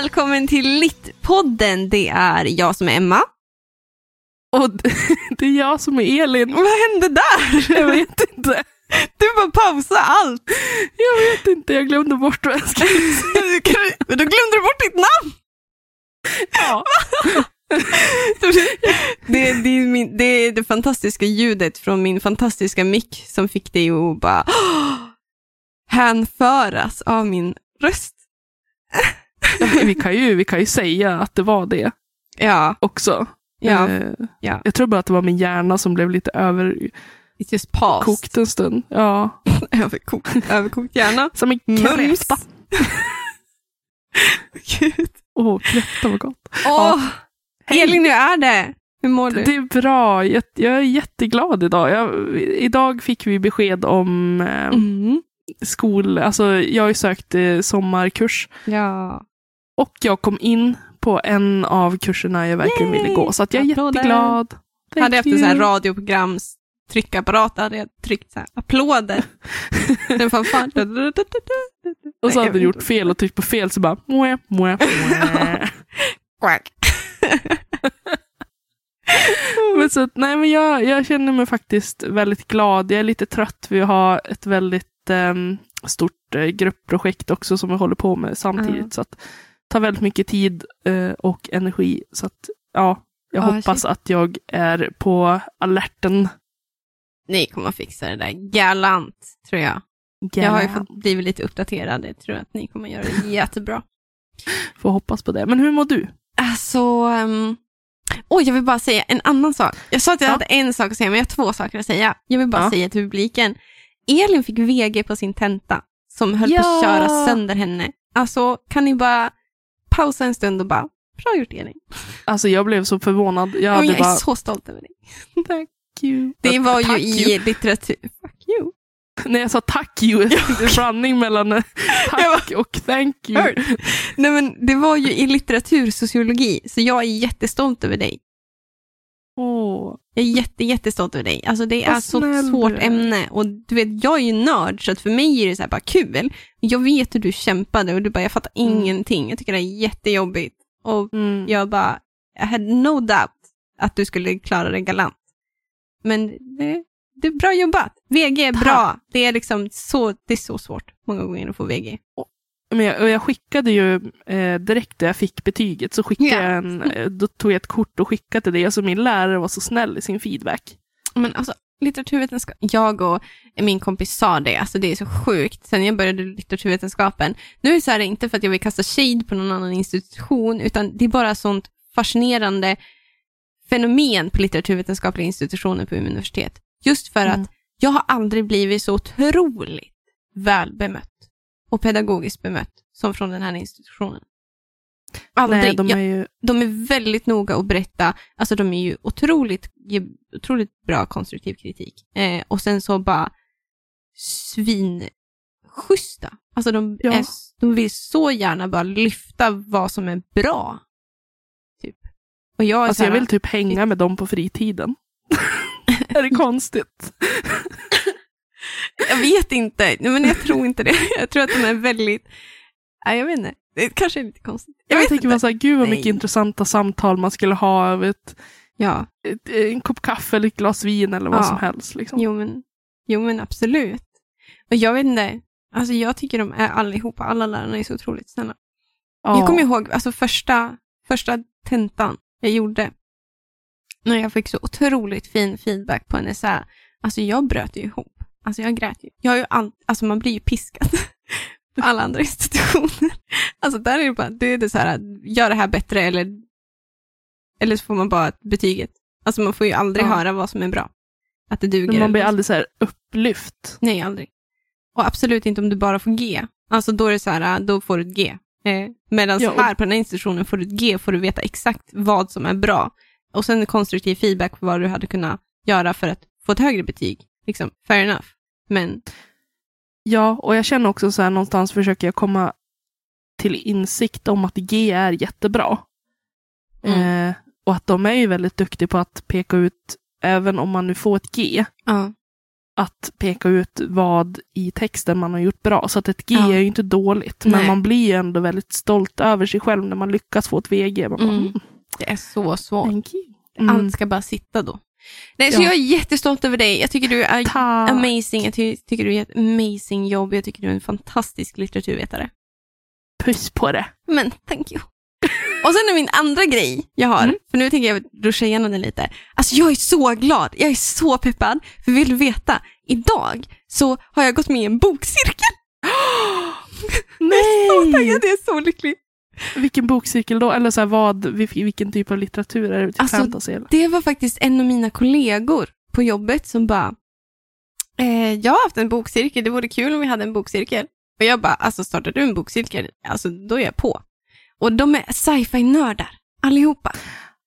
Välkommen till Littpodden. Det är jag som är Emma. Och det är jag som är Elin. Vad hände där? Jag vet inte. Du bara pausa allt. Jag vet inte, jag glömde bort vad jag skulle säga. Men då glömde du bort ditt namn. Ja. Det, det, är min, det är det fantastiska ljudet från min fantastiska mick som fick dig att bara hänföras av min röst. Vi, kan ju, vi kan ju säga att det var det Ja, också. ja, Eh, ja. Jag tror bara att det var min hjärna som blev lite överkokt It's just paused. en stund. Ja, Överkokt, överkokt hjärna. som en kräfta. Gud. Åh, oh, kräfta var gott. Åh, Hej. Elin, hur är det? Hur mår du? Det är bra, jag, jag är jätteglad idag. Jag, idag fick vi besked om eh, Mm. skol, alltså jag har ju sökt eh, sommarkurs Ja. Och jag kom in på en av kurserna jag verkligen Yay! ville gå, så att jag är Applåder. jätteglad. Thank hade jag haft en you. sån här radioprograms tryckapparat hade jag tryckt så här, applåder. Den fanfar. Och så hade du gjort fel och tryckt på fel så bara mwah, mwah, mwah. Quack. men så, nej, men jag, jag känner mig faktiskt väldigt glad. Jag är lite trött. Vi har ett väldigt ehm, stort eh, gruppprojekt också som vi håller på med samtidigt. Ja. Så att tar väldigt mycket tid eh, och energi. Så att ja, jag Ja, hoppas shit. att jag är på alerten. Ni kommer att fixa det där galant, tror jag. Jag har ju fått blivit lite uppdaterad. Jag tror att ni kommer att göra det jättebra. Får hoppas på det. Men hur mår du? Alltså, um... Oj, jag vill bara säga en annan sak. Jag sa att jag Ja. hade en sak att säga, men jag har två saker att säga. Jag vill bara Ja. säga till publiken. Elin fick VG på sin tenta, som höll på att Ja. köra sönder henne. Alltså, kan ni bara pausa en stund och bara, bra gjort Elin. Alltså jag blev så förvånad. Jag Ja, hade jag är bara, så stolt över dig. tack you. Det var ju Tack i you. litteratur... Fuck you. När jag sa tack you, jag tänkte blandning mellan eh, tack och thank you. Nej, men det var ju i litteratursociologi, så jag är jättestolt över dig. Åh. Jag är jätte, jättestolt över dig. Alltså det är Vad så snäll svårt är. ämne och du vet, jag är ju nörd så att för mig är det så här bara kul. Jag vet hur du kämpade och du bara, jag fattar Mm. ingenting. Jag tycker det är jättejobbigt. Och Mm. jag bara, I had no doubt att du skulle klara det galant. Men det, det är bra jobbat. VG är Tack. bra. Det är liksom så, det är så svårt många gånger att få VG. Men jag, jag skickade ju eh, direkt när jag fick betyget, så skickade Ja. jag en, eh, då tog jag ett kort och skickade till dig. Alltså min lärare var så snäll i sin feedback. Men alltså, litteraturvetenskap, jag och min kompis sa det, alltså det är så sjukt, sen jag började litteraturvetenskapen. Nu är det så här, inte för att jag vill kasta shade på någon annan institution, utan det är bara sånt fascinerande fenomen på litteraturvetenskapliga institutioner på Umeå universitet. Just för Mm. att jag har aldrig blivit så otroligt väl bemött och pedagogiskt bemött som från den här institutionen. Aldrig. Nej, de är ju, de är väldigt noga att berätta, alltså de är ju otroligt, ger otroligt bra konstruktiv kritik. Eh, och sen så bara svinschyssta. Alltså de, Ja. är, de vill så gärna bara lyfta vad som är bra. Typ. Och jag är alltså så här, jag vill typ hänga med dem på fritiden. är det konstigt? jag vet inte, men jag tror inte det. Jag tror att de är väldigt, nej jag vet inte, det kanske är lite konstigt. Jag, Jag, tänker bara så här, gud vad mycket Nej. intressanta samtal man skulle ha över ett, Ja, ett, en kopp kaffe eller ett glas vin eller vad Ja. som helst. Liksom. Jo men, jo men absolut. Och jag vet inte, alltså jag tycker de är allihopa, alla lärarna är så otroligt snälla. Ja. Jag kommer ihåg alltså första, första tentan jag gjorde, när jag fick så otroligt fin feedback på en essä. Alltså jag bröt ju ihop. Alltså jag grät ju. Jag har ju all, alltså man blir ju piskad på alla andra institutioner. Alltså där är det bara, det är det så här, gör det här bättre eller, eller så får man bara betyget. Alltså man får ju aldrig Ja. höra vad som är bra. Att det duger. Men man blir aldrig så här upplyft. Nej, aldrig. Och absolut inte om du bara får G. Alltså då är det så här, då får du ett G. Eh, Medan Ja, och- här på den här institutionen får du ett G, får du veta exakt vad som är bra. Och sen konstruktiv feedback på vad du hade kunnat göra för att få ett högre betyg. Liksom, fair enough. Men Ja, och jag känner också så här någonstans försöker jag komma till insikt om att G är jättebra. Mm. Eh, och att de är ju väldigt duktiga på att peka ut, även om man nu får ett G, ja, att peka ut vad i texten man har gjort bra. Så att ett G Ja. är ju inte dåligt, men Nej. man blir ju ändå väldigt stolt över sig själv när man lyckas få ett VG. Man bara, Mm. mm. Det är så svårt. You. Mm. Allt ska bara sitta då. Nej, så Ja. jag är jättestolt över dig. Jag tycker du är Tack. amazing. Jag ty- tycker du gör ett amazing jobb. Jag tycker du är en fantastisk litteraturvetare. Puss på det. Men thank you. Och sen är min andra grej jag har, Mm. för nu tänker jag ruscha igenom den lite. Alltså jag är så glad, jag är så peppad. För vill du veta, idag så har jag gått med i en bokcirkel. Jag är så Nej! taggad, jag är så lycklig. Vilken bokcirkel då? Eller så här, vad, vil- vilken typ av litteratur? Är det typ Alltså, fantasy? Eller? Det var faktiskt en av mina kollegor på jobbet som bara, eh, jag har haft en bokcirkel, det vore kul om vi hade en bokcirkel. Och jag bara, alltså startar du en bokcirkel, alltså då är jag på. Och de är sci-fi-nördar, allihopa.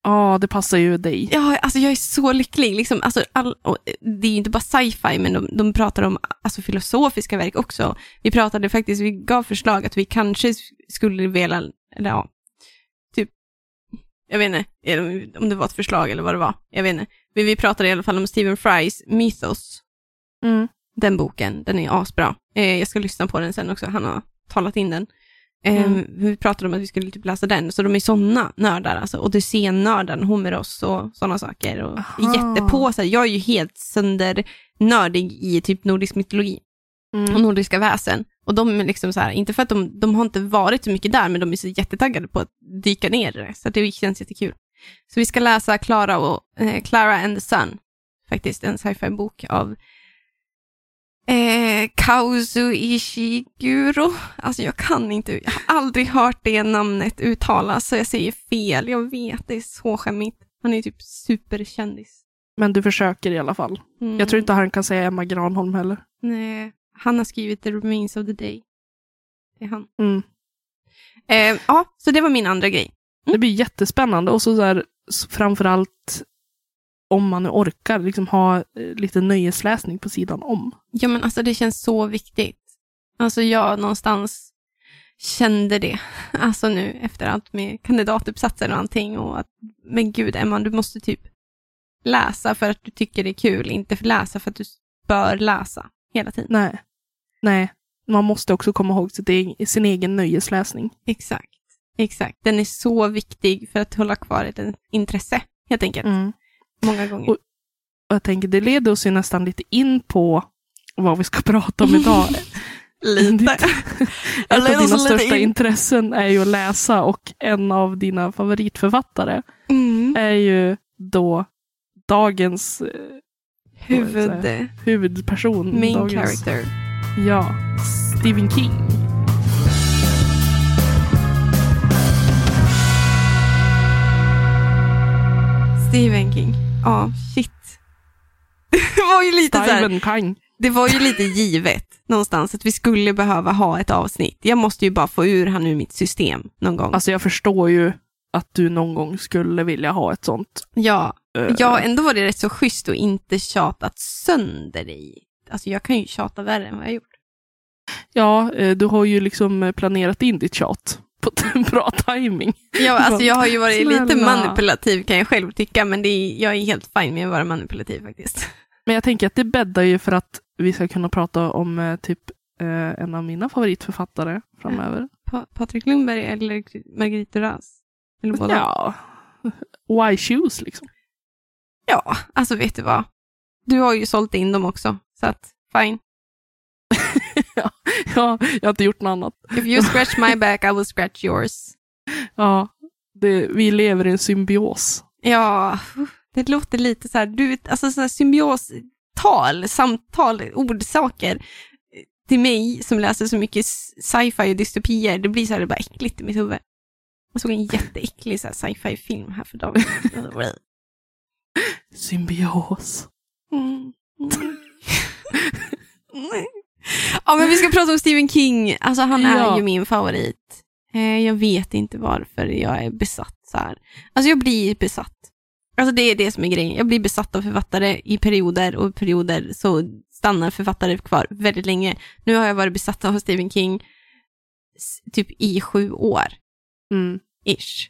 Ja, det passar ju dig. Ja, alltså jag är så lycklig. Liksom, alltså, all, och det är ju inte bara sci-fi, men de, de pratar om alltså, filosofiska verk också. Vi pratade faktiskt, vi gav förslag att vi kanske skulle vilja, eller ja, typ, jag vet inte om det var ett förslag eller vad det var, jag vet inte. Men vi pratade i alla fall om Stephen Frys Mythos, Mm. den boken, den är asbra. Eh, jag ska lyssna på den sen också, han har talat in den. Eh, Mm. Vi pratade om att vi skulle typ läsa den, så de är sådana nördar, alltså Odysseen-nörden, Homeros och sådana saker. Och Aha. jättepå, så här, jag är ju helt söndernördig i typ nordisk mytologi och Mm. nordiska väsen. Och de är liksom så här, inte för att de, de har inte varit så mycket där, men de är så jättetaggade på att dyka ner i det, så det känns jättekul. Så vi ska läsa Clara och eh, Clara and the Sun, faktiskt, en sci-fi-bok av eh, Kauzu Ishiguro. Alltså jag kan inte, jag har aldrig hört det namnet uttalas, så jag säger fel. Jag vet, det är så skämmigt. Han är typ superkändis. Men du försöker i alla fall. Mm. Jag tror inte han kan säga Emma Granholm heller. Nej, han har skrivit The Remains of the Day. Det är han. Mm. Eh, ja, så det var min andra grej. Det blir jättespännande och så, s- framförallt om man nu orkar liksom ha eh, lite nöjesläsning på sidan om. Ja, men alltså det känns så viktigt. Alltså jag någonstans kände det. Alltså nu efter allt med kandidatuppsatser och allting och att, men gud Emma, du måste typ läsa för att du tycker det är kul, inte för läsa för att du bör läsa hela tiden. Nej. Nej. Man måste också komma ihåg sin egen nöjesläsning. Exakt. Exakt. Den är så viktig för att hålla kvar ett intresse, helt enkelt. Mm. Många gånger. Och- Och jag tänker, det leder oss ju nästan lite in på vad vi ska prata om idag. Lite. Ett av dina största in. intressen är ju att läsa och en av dina favoritförfattare Mm. är ju då dagens eh, Huvud... huvudperson. Main dagens, character. Ja, Stephen King. Stephen King. Ja, shit. Det var ju lite så här, King. det var ju lite givet någonstans att vi skulle behöva ha ett avsnitt. Jag måste ju bara få ur han ur mitt system någon gång. Alltså jag förstår ju att du någon gång skulle vilja ha ett sånt. ja, eh, ja, ändå var det rätt så schysst och inte tjatat sönder dig. Alltså jag kan ju tjata värre än vad jag gjort. Ja, eh, du har ju liksom eh, planerat in ditt tjat på bra timing. Ja, alltså jag har ju varit lite Snälla. manipulativ kan jag själv tycka, men det är, jag är helt fine med att vara manipulativ faktiskt. Men jag tänker att det bäddar ju för att vi ska kunna prata om eh, typ eh, en av mina favoritförfattare framöver. Pa Patrik Lundberg eller Margarita Duras? Eller båda? Ja, why choose liksom? Ja, alltså vet du vad? Du har ju sålt in dem också, så att fine. ja, jag har inte gjort något annat. If you scratch my back I will scratch yours. Ja, det, vi lever i en symbios. Ja, det låter lite så här, du, alltså så här symbiostal, samtal, ordsaker till mig som läser så mycket sci-fi och dystopier, det blir så här, det bara äckligt i mitt huvud. Jag såg en jätteäcklig så här sci-fi-film här för dagen. Symbios. Mm. Mm. Ja, men vi ska prata om Stephen King. Alltså han är Ja. ju min favorit. Eh, jag vet inte varför jag är besatt så här. Alltså jag blir besatt. Alltså det är det som är grejen. Jag blir besatt av författare i perioder och i perioder så stannar författare kvar väldigt länge. Nu har jag varit besatt av Stephen King typ i sju år Mm. ish.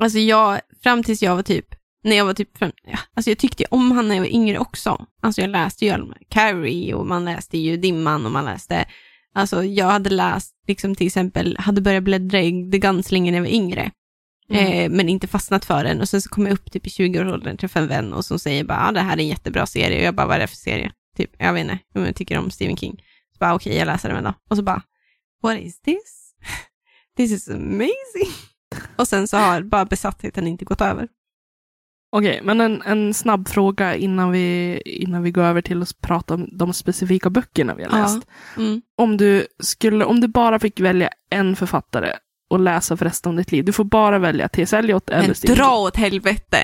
Alltså jag, fram tills jag var typ när jag var typ fem, ja, alltså jag tyckte om han när jag var yngre också. Alltså jag läste ju här Carrie och man läste ju Dimman och man läste, alltså jag hade läst, liksom till exempel, hade börjat bläddra i The Gunslinger när jag var yngre. Mm. Eh, men inte fastnat för den. Och sen så kom jag upp typ i 20-årsåldern, träffade en vän och som säger bara, ah, det här är en jättebra serie. Och jag bara, vad är det för serie? Typ, jag vet inte, om jag tycker om Stephen King. Så bara, okej, jag läser den då. Och så bara, what is this? This is amazing. Och sen så har bara besattheten inte gått över. Okej, men en, en snabb fråga innan vi, innan vi går över till att prata om de specifika böckerna vi har Ja. läst. Mm. Om, du skulle, om du bara fick välja en författare och läsa för resten av ditt liv, du får bara välja T.S. Eliot eller Men Stephen dra åt helvete.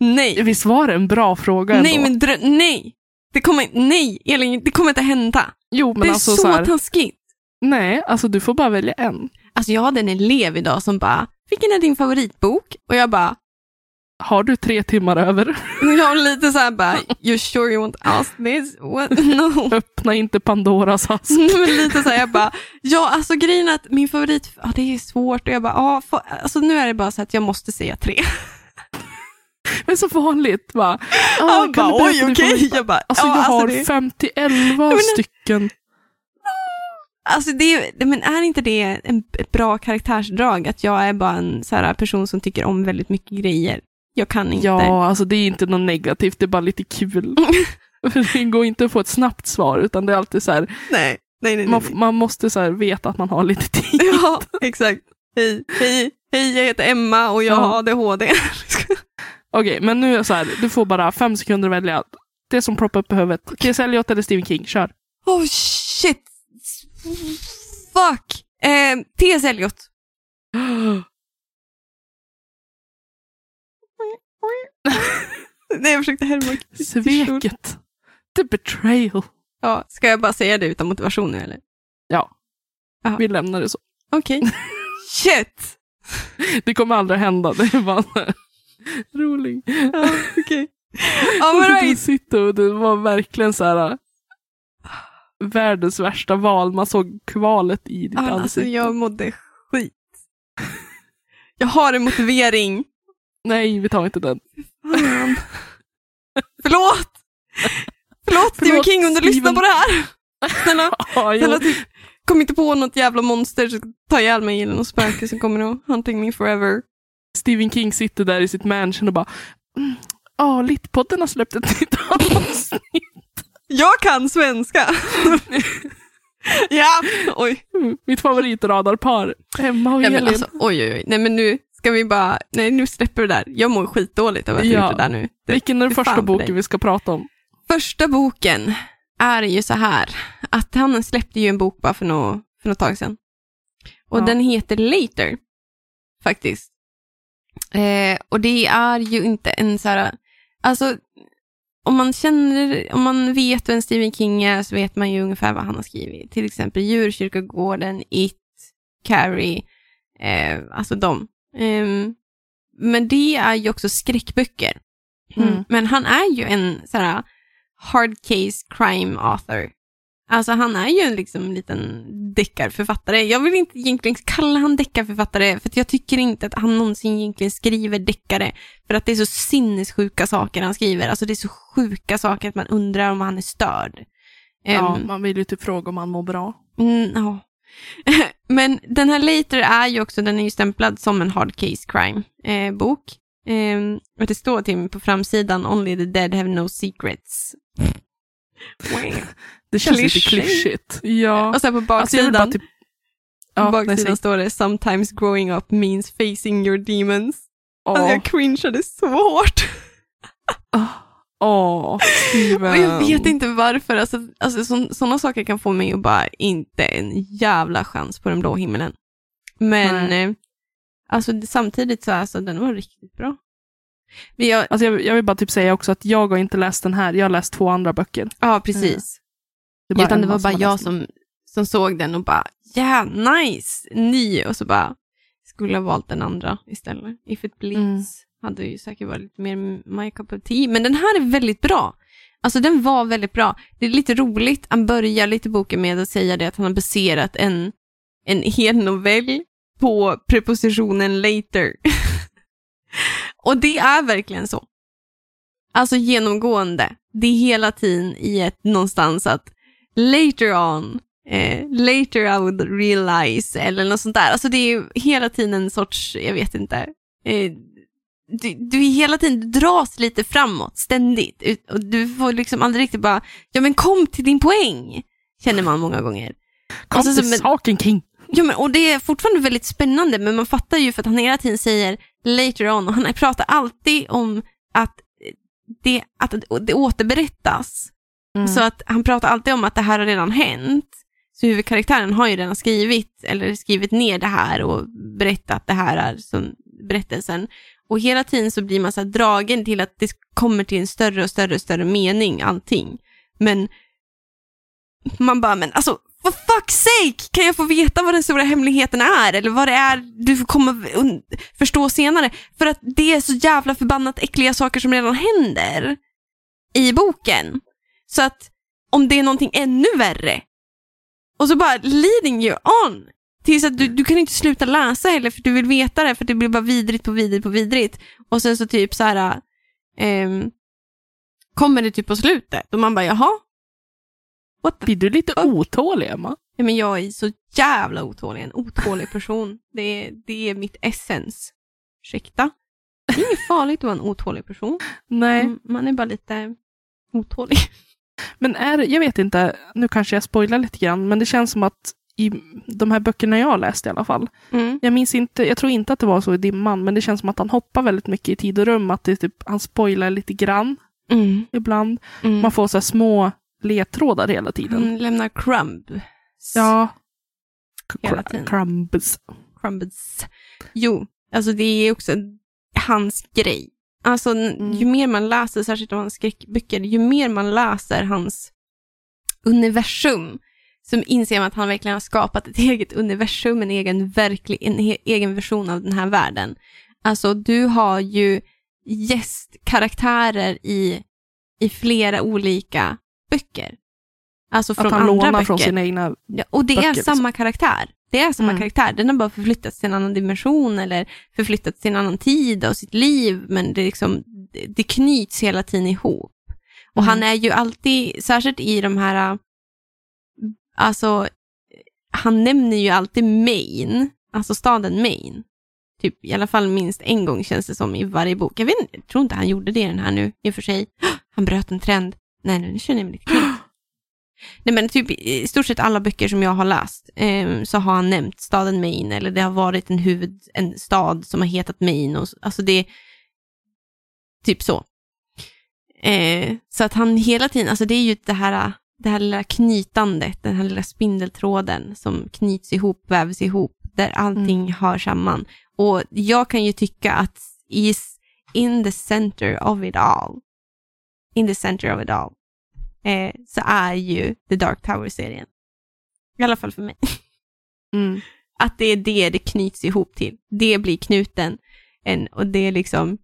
Nej. Visst var det en bra fråga ändå? Nej, men dra, nej. Det kommer, nej, Elin, det kommer inte hända. Jo, men det är alltså så, så här, taskigt. Nej, alltså du får bara välja en. Alltså jag hade en elev idag som bara, vilken är din favoritbok? Och jag bara, Har du tre timmar över, var lite så här bara, you sure you want ask this? What? No. öppna inte Pandoras ask. Men lite så här, jag bara, ja alltså grejen är att min favorit, ja det är svårt och jag bara, ja, få- alltså nu är det bara så att jag måste säga tre. Är så vanligt. Va? Ah, kan bara, oj okej. favorit? Jag bara, Alltså ja, jag har det, fem till elva men- stycken. alltså det, men är inte det en, ett bra karaktärsdrag? Att jag är bara en så här person som tycker om väldigt mycket grejer. Jag kan inte. Ja, alltså det är inte något negativt, det är bara lite kul. Det går inte att få ett snabbt svar, utan det är alltid så här, Nej, nej, nej. man, nej. man måste så här veta att man har lite tid. Ja, exakt. Hej, hej, hej, jag heter Emma och jag Ja. har ADHD. Okej, men nu är det så här, du får bara fem sekunder att välja. Det som ploppar upp i huvudet. T.S. Eliot eller Stephen King, kör. Oh shit. Fuck. Eh, T.S. Eliot. Nej, jag försökte härma. Sveket. The betrayal. Ja, ska jag bara säga det utan motivation nu eller? Vi lämnar det så. Okej. Shit. Det kommer aldrig hända, det är bara roligt. Ja, okej. Ja, så du right. sitter och det var verkligen så här världens värsta val. Man såg kvalet i ditt Ja, alltså, ansikte. jag mådde skit. Jag har en motivering. Nej, vi tar inte den. Fan. Förlåt! Förlåt Stephen King om du lyssnar Stephen. på det här. Snälla, jo. snälla typ, kom inte på något jävla monster som tar ihjäl mig eller något spöke som kommer att hunting me forever. Stephen King sitter där i sitt mansion och bara mm, Ja, Littpodden har släppt ett nytt avsnitt. Jag kan svenska! ja, oj. Mm, Mitt favoritradarpar. Emma och Nej, men Elin. alltså, oj, oj, oj. Nej men nu ska vi bara, nej nu släpper vi det där. Jag mår skitdåligt av att jag Ja. gjort det där nu. Det, Vilken är den första för boken vi ska prata om? Första boken är ju så här, att han släppte ju en bok bara för något, för något tag sedan. Och Ja. den heter Later, faktiskt. Eh, och det är ju inte en så här, alltså om man känner, om man vet vem Stephen King är så vet man ju ungefär vad han har skrivit. Till exempel Djurkyrkogården, It, Carrie, eh, alltså de. Ehm, men det är ju också skräckböcker. Mm. Men han är ju en så här hard case crime author. Alltså han är ju en liksom liten deckarförfattare. Jag vill inte egentligen kalla han deckarförfattare för jag tycker inte att han någonsin egentligen skriver deckare. För att det är så sinnessjuka saker han skriver. Alltså det är så sjuka saker att man undrar om han är störd. Ja, Ehm, man vill ju typ fråga om han mår bra. Mm, ja. Men den här Later är ju också, den är ju stämplad som en hard case crime eh, bok. Eh, och det står till och med på framsidan, only the dead have no secrets. Det känns lite Klisché. klyschigt. Ja. Och sen på Alltså, baksidan, bara typ... på Ja, nej, baksidan säg. står det, sometimes growing up means facing your demons. Alltså Åh, jag cringeade så hårt. Åh, Steven. Och jag vet inte varför, alltså, alltså sådana saker kan få mig att bara inte en jävla chans på den blå himlen. Men Nej. eh, alltså det- samtidigt så alltså den var riktigt bra. Men jag, Alltså jag, jag vill bara typ säga också att jag har inte läst den här, jag har läst två andra böcker. ja precis. Det är Utan det var bara jag som, som såg den och bara, ja nice, ny och så bara, skulle ha valt den andra istället. If it bleeds Mm hade ju säkert varit lite mer my cup of tea. Men den här är väldigt bra. Alltså den var väldigt bra. Det är lite roligt, han börjar lite boken med att säga det att han har baserat en, en hel novell på prepositionen later. och det är verkligen så. Alltså genomgående. Det är hela tiden i ett någonstans att later on, eh, later I would realize eller något sånt där. Alltså det är hela tiden en sorts, jag vet inte, eh, du, du är hela tiden du dras lite framåt ständigt och du får liksom aldrig riktigt bara, ja men kom till din poäng, känner man många gånger. Kom Alltså, till men- saken King. Ja, men, och det är fortfarande väldigt spännande, men man fattar ju för att han hela tiden säger later on och han pratar alltid om att det, att det återberättas. Mm. Så att han pratar alltid om att det här har redan hänt. Så huvudkaraktären har ju redan skrivit, eller skrivit ner det här och berättat det här är som berättelsen. Och hela tiden så blir man så här dragen till att det kommer till en större och större och större mening, allting. Men man bara, men alltså, for fuck's sake, kan jag få veta vad den stora hemligheten är? Eller vad det är du får komma förstå senare? För att det är så jävla förbannat äckliga saker som redan händer i boken. Så att om det är någonting ännu värre, och så bara leading you on. Tills att du, du kan inte sluta läsa heller för du vill veta det, för det blir bara vidrigt på vidrigt på vidrigt. Och sen så typ så här, ehm, kommer det typ på slutet och man bara jaha? What the Blir du lite otålig Emma? Ja, men jag är så jävla otålig, en otålig person. Det är, det är mitt essens. Ursäkta? Det är inget farligt att vara en otålig person. Nej, Mm, Man är bara lite otålig. men är jag vet inte, nu kanske jag spoilar lite grann, men det känns som att i de här böckerna jag läst i alla fall, Mm. jag minns inte, jag tror inte att det var så i Dimman, men det känns som att han hoppar väldigt mycket i tid och rum, att det typ, han spoilar lite grann Mm. ibland. Mm. Man får så små ledtrådar hela tiden. Han lämnar crumb. Ja. Hela tiden. Crumbs. Crumbs. Jo, alltså det är också hans grej. Alltså Mm. ju mer man läser, särskilt av hans skräckböcker, ju mer man läser hans universum, så inser man att han verkligen har skapat ett eget universum, en egen, verklig, en egen version av den här världen. Alltså du har ju gästkaraktärer i, i flera olika böcker. Alltså från Att han andra lånar böcker. från sina egna... Ja, och det böcker, är liksom. samma karaktär. Det är samma Mm. karaktär. Den har bara förflyttats till en annan dimension eller förflyttats till en annan tid av sitt liv, men det, är liksom, det, knyts hela tiden ihop. Och Mm. han är ju alltid, särskilt i de här, alltså, han nämner ju alltid Maine, alltså staden Maine. Typ i alla fall minst en gång känns det som i varje bok. Jag, vet, jag tror inte han gjorde det i den här nu, i och för sig. Han bröt en trend. Nej, nu känner jag mig lite knäckt. Nej men typ i stort sett alla böcker som jag har läst eh, så har han nämnt staden Maine eller det har varit en huvud, en stad som har hetat Maine och så- alltså det typ så. Eh, så att han hela tiden, alltså det är ju det här, det här lilla knytandet, den här lilla spindeltråden som knyts ihop, vävs ihop, där allting hör samman. Och jag kan ju tycka att is in the center of it all, in the center of it all, eh, så är ju The Dark Tower-serien. I alla fall för mig. Mm. Att det är det det knyts ihop till. Det blir knuten. En, och det är liksom...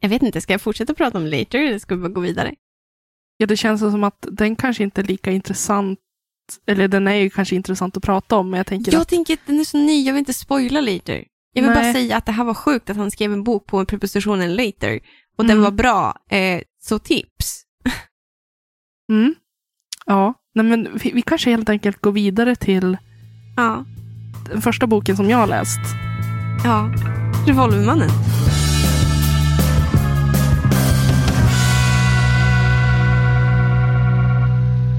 Jag vet inte, ska jag fortsätta prata om later eller ska vi bara gå vidare? Ja, det känns som att den kanske inte är lika intressant, eller den är ju kanske intressant att prata om, men jag tänker Jag att tänker att den är så ny, jag vill inte spoila later. Jag vill bara Nej. säga att det här var sjukt att han skrev en bok på prepositionen later. Och den Mm. var bra, eh, så tips. Mm. Ja, nej men vi, vi kanske helt enkelt går vidare till Ja, den första boken som jag har läst. ja. Revolvermannen.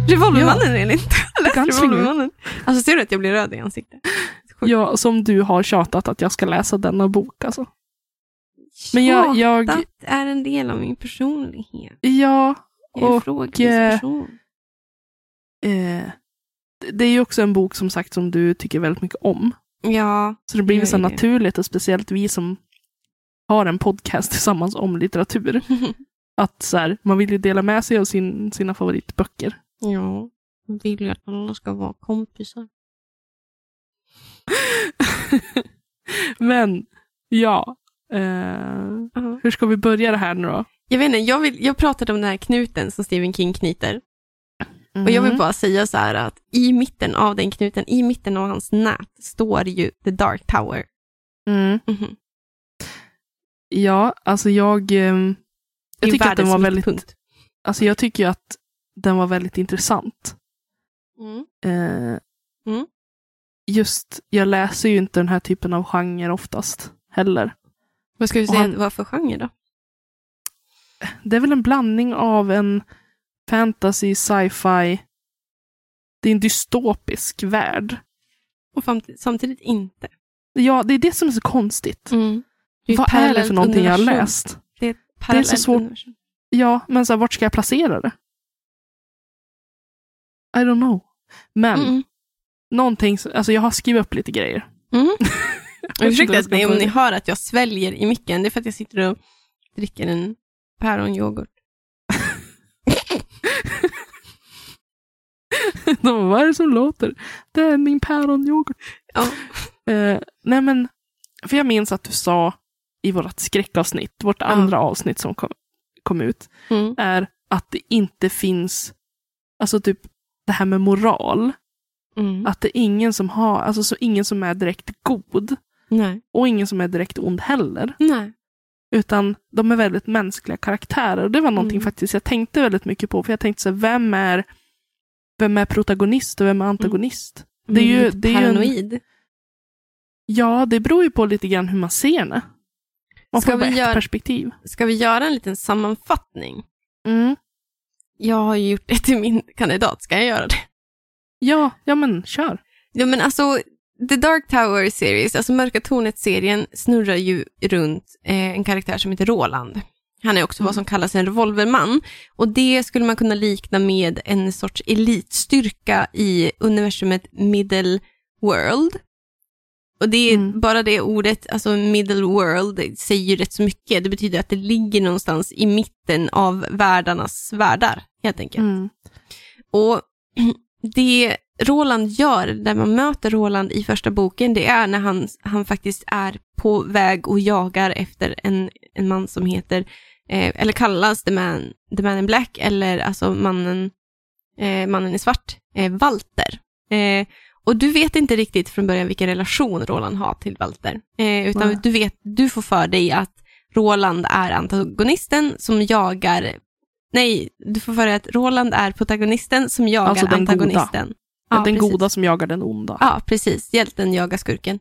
Revolvermannen. Jag läste Gunslinger. Revolvermannen. Alltså ser du att jag blir röd i ansiktet? Ja, som du har tjatat att jag ska läsa denna bok alltså. Men jag, jag Tjatat är en del av min personlighet. ja, Jag är en Och, eh, person. eh, det- det är ju också en bok som sagt som du tycker väldigt mycket om. Ja, Så det blir ju så är det. naturligt och speciellt vi som har en podcast tillsammans om litteratur. Att så här, man vill ju dela med sig av sin, sina favoritböcker. Ja. Jag vill ju att alla ska vara kompisar. Men ja, eh, Ja. hur ska vi börja det här nu då? Jag vet inte, jag, vill, jag pratade om den här knuten som Stephen King knyter. Och jag vill Mm. bara säga så här att i mitten av den knuten, i mitten av hans nät, står ju The Dark Tower. Mm. Mhm. Ja, alltså jag, ehm, Jag tycker att den var väldigt- mittpunkt. Alltså jag tycker ju att den var väldigt intressant. Mm. Eh, Mm. Just, jag läser ju inte den här typen av genre oftast heller. Vad ska vi säga han- det var för genre då? Det är väl en blandning av en fantasy, sci-fi. Det är en dystopisk värld. Och samt- samtidigt inte. Ja, det är det som är så konstigt. Mm. Det är Vad är det för någonting jag har universum. läst? Det är ett parallellt svårt. universum. Ja, men så här, vart ska jag placera det? I don't know. Men Mm. någonting, så- alltså jag har skrivit upp lite grejer. Mm. Ursäkta ni, om ni hör att jag sväljer i micken, det är för att jag sitter och dricker en päronyoghurt. De, vad är det som låter? Det är min päronyoghurt. Ja. Eh, nej men, för jag minns att du sa i vårt skräckavsnitt, vårt andra avsnitt som kom, kom ut, Mm. är att det inte finns, alltså typ det här med moral, Mm. att det är ingen som har, alltså så ingen som är direkt god Nej. och ingen som är direkt ond heller. Nej. Utan de är väldigt mänskliga karaktärer. Och det var någonting Mm. faktiskt jag tänkte väldigt mycket på. För jag tänkte så här, vem är, vem är protagonist och vem är antagonist? Det är ju, Mm, lite det är ju en, paranoid. ja, det beror ju på lite grann hur man ser det. Man Ska får bara ett göra- perspektiv. Ska vi göra en liten sammanfattning? Mm. Jag har ju gjort det till min kandidat, ska jag göra det? Ja, ja men kör. Ja men alltså, The Dark Tower Series, alltså Mörka Tornet-serien, snurrar ju runt eh, en karaktär som heter Roland. Han är också Mm. vad som kallas en revolverman. Och det skulle man kunna likna med en sorts elitstyrka i universumet Middle World. Och det är Mm. bara det ordet, alltså Middle World, säger ju rätt så mycket. Det betyder att det ligger någonstans i mitten av världarnas världar, helt enkelt. Mm. Och det Roland gör, där man möter Roland i första boken, det är när han, han faktiskt är på väg och jagar efter en, en man som heter, eh, eller kallas The Man, The Man in Black, eller alltså mannen, eh, mannen i svart, eh, Walter. Eh, och du vet inte riktigt från början vilken relation Roland har till Walter, eh, utan Nej. du, vet, du får för dig att Roland är antagonisten som jagar Nej, du får för att Roland är protagonisten som jagar Alltså den goda. antagonisten. den precis. goda som jagar den onda. Ja, precis. Hjälten jagar skurken.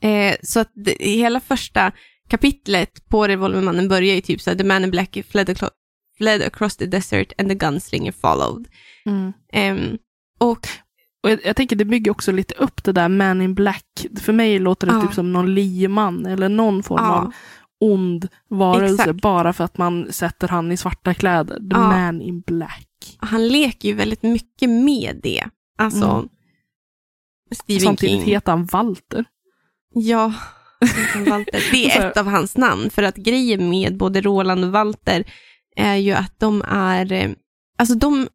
Eh, så att det, hela första kapitlet på Revolvermannen börjar ju typ så här, The man in black fled, aclo- fled across the desert and the gunslinger followed. Mm. Ehm, och Och jag, jag tänker det bygger också lite upp det där Man in Black. För mig låter det Ja. typ som någon lieman eller någon form av ja, ond varelse Exakt. bara för att man sätter han i svarta kläder. The Ja. man in black. han leker ju väldigt mycket med det. Alltså, Mm. Stephen Samtidigt King. heter han Walter. Ja, Walter. det är ett av hans namn. För att grejen med både Roland och Walter är ju att de är, eh, alltså de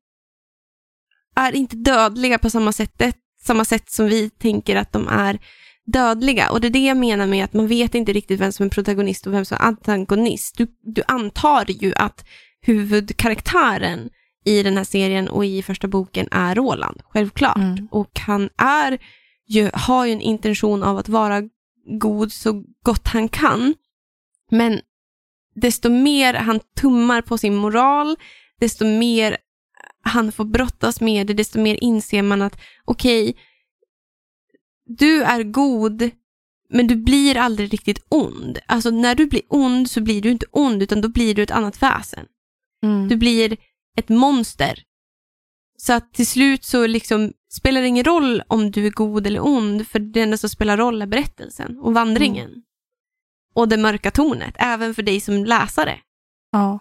är inte dödliga på samma sätt, samma sätt som vi tänker att de är dödliga. Och det är det jag menar med att man vet inte riktigt vem som är protagonist och vem som är antagonist. Du, du antar ju att huvudkaraktären i den här serien och i första boken är Roland, självklart. Mm. Och han är ju, har ju en intention av att vara god så gott han kan. Men desto mer han tummar på sin moral, desto mer han får brottas med det, desto mer inser man att okej, du är god, men du blir aldrig riktigt ond. Alltså när du blir ond så blir du inte ond, utan då blir du ett annat väsen. Mm. Du blir ett monster. Så att till slut så liksom spelar det ingen roll om du är god eller ond, för det enda som spelar roll är berättelsen och vandringen. Och det mörka tornet, även för dig som läsare. Ja.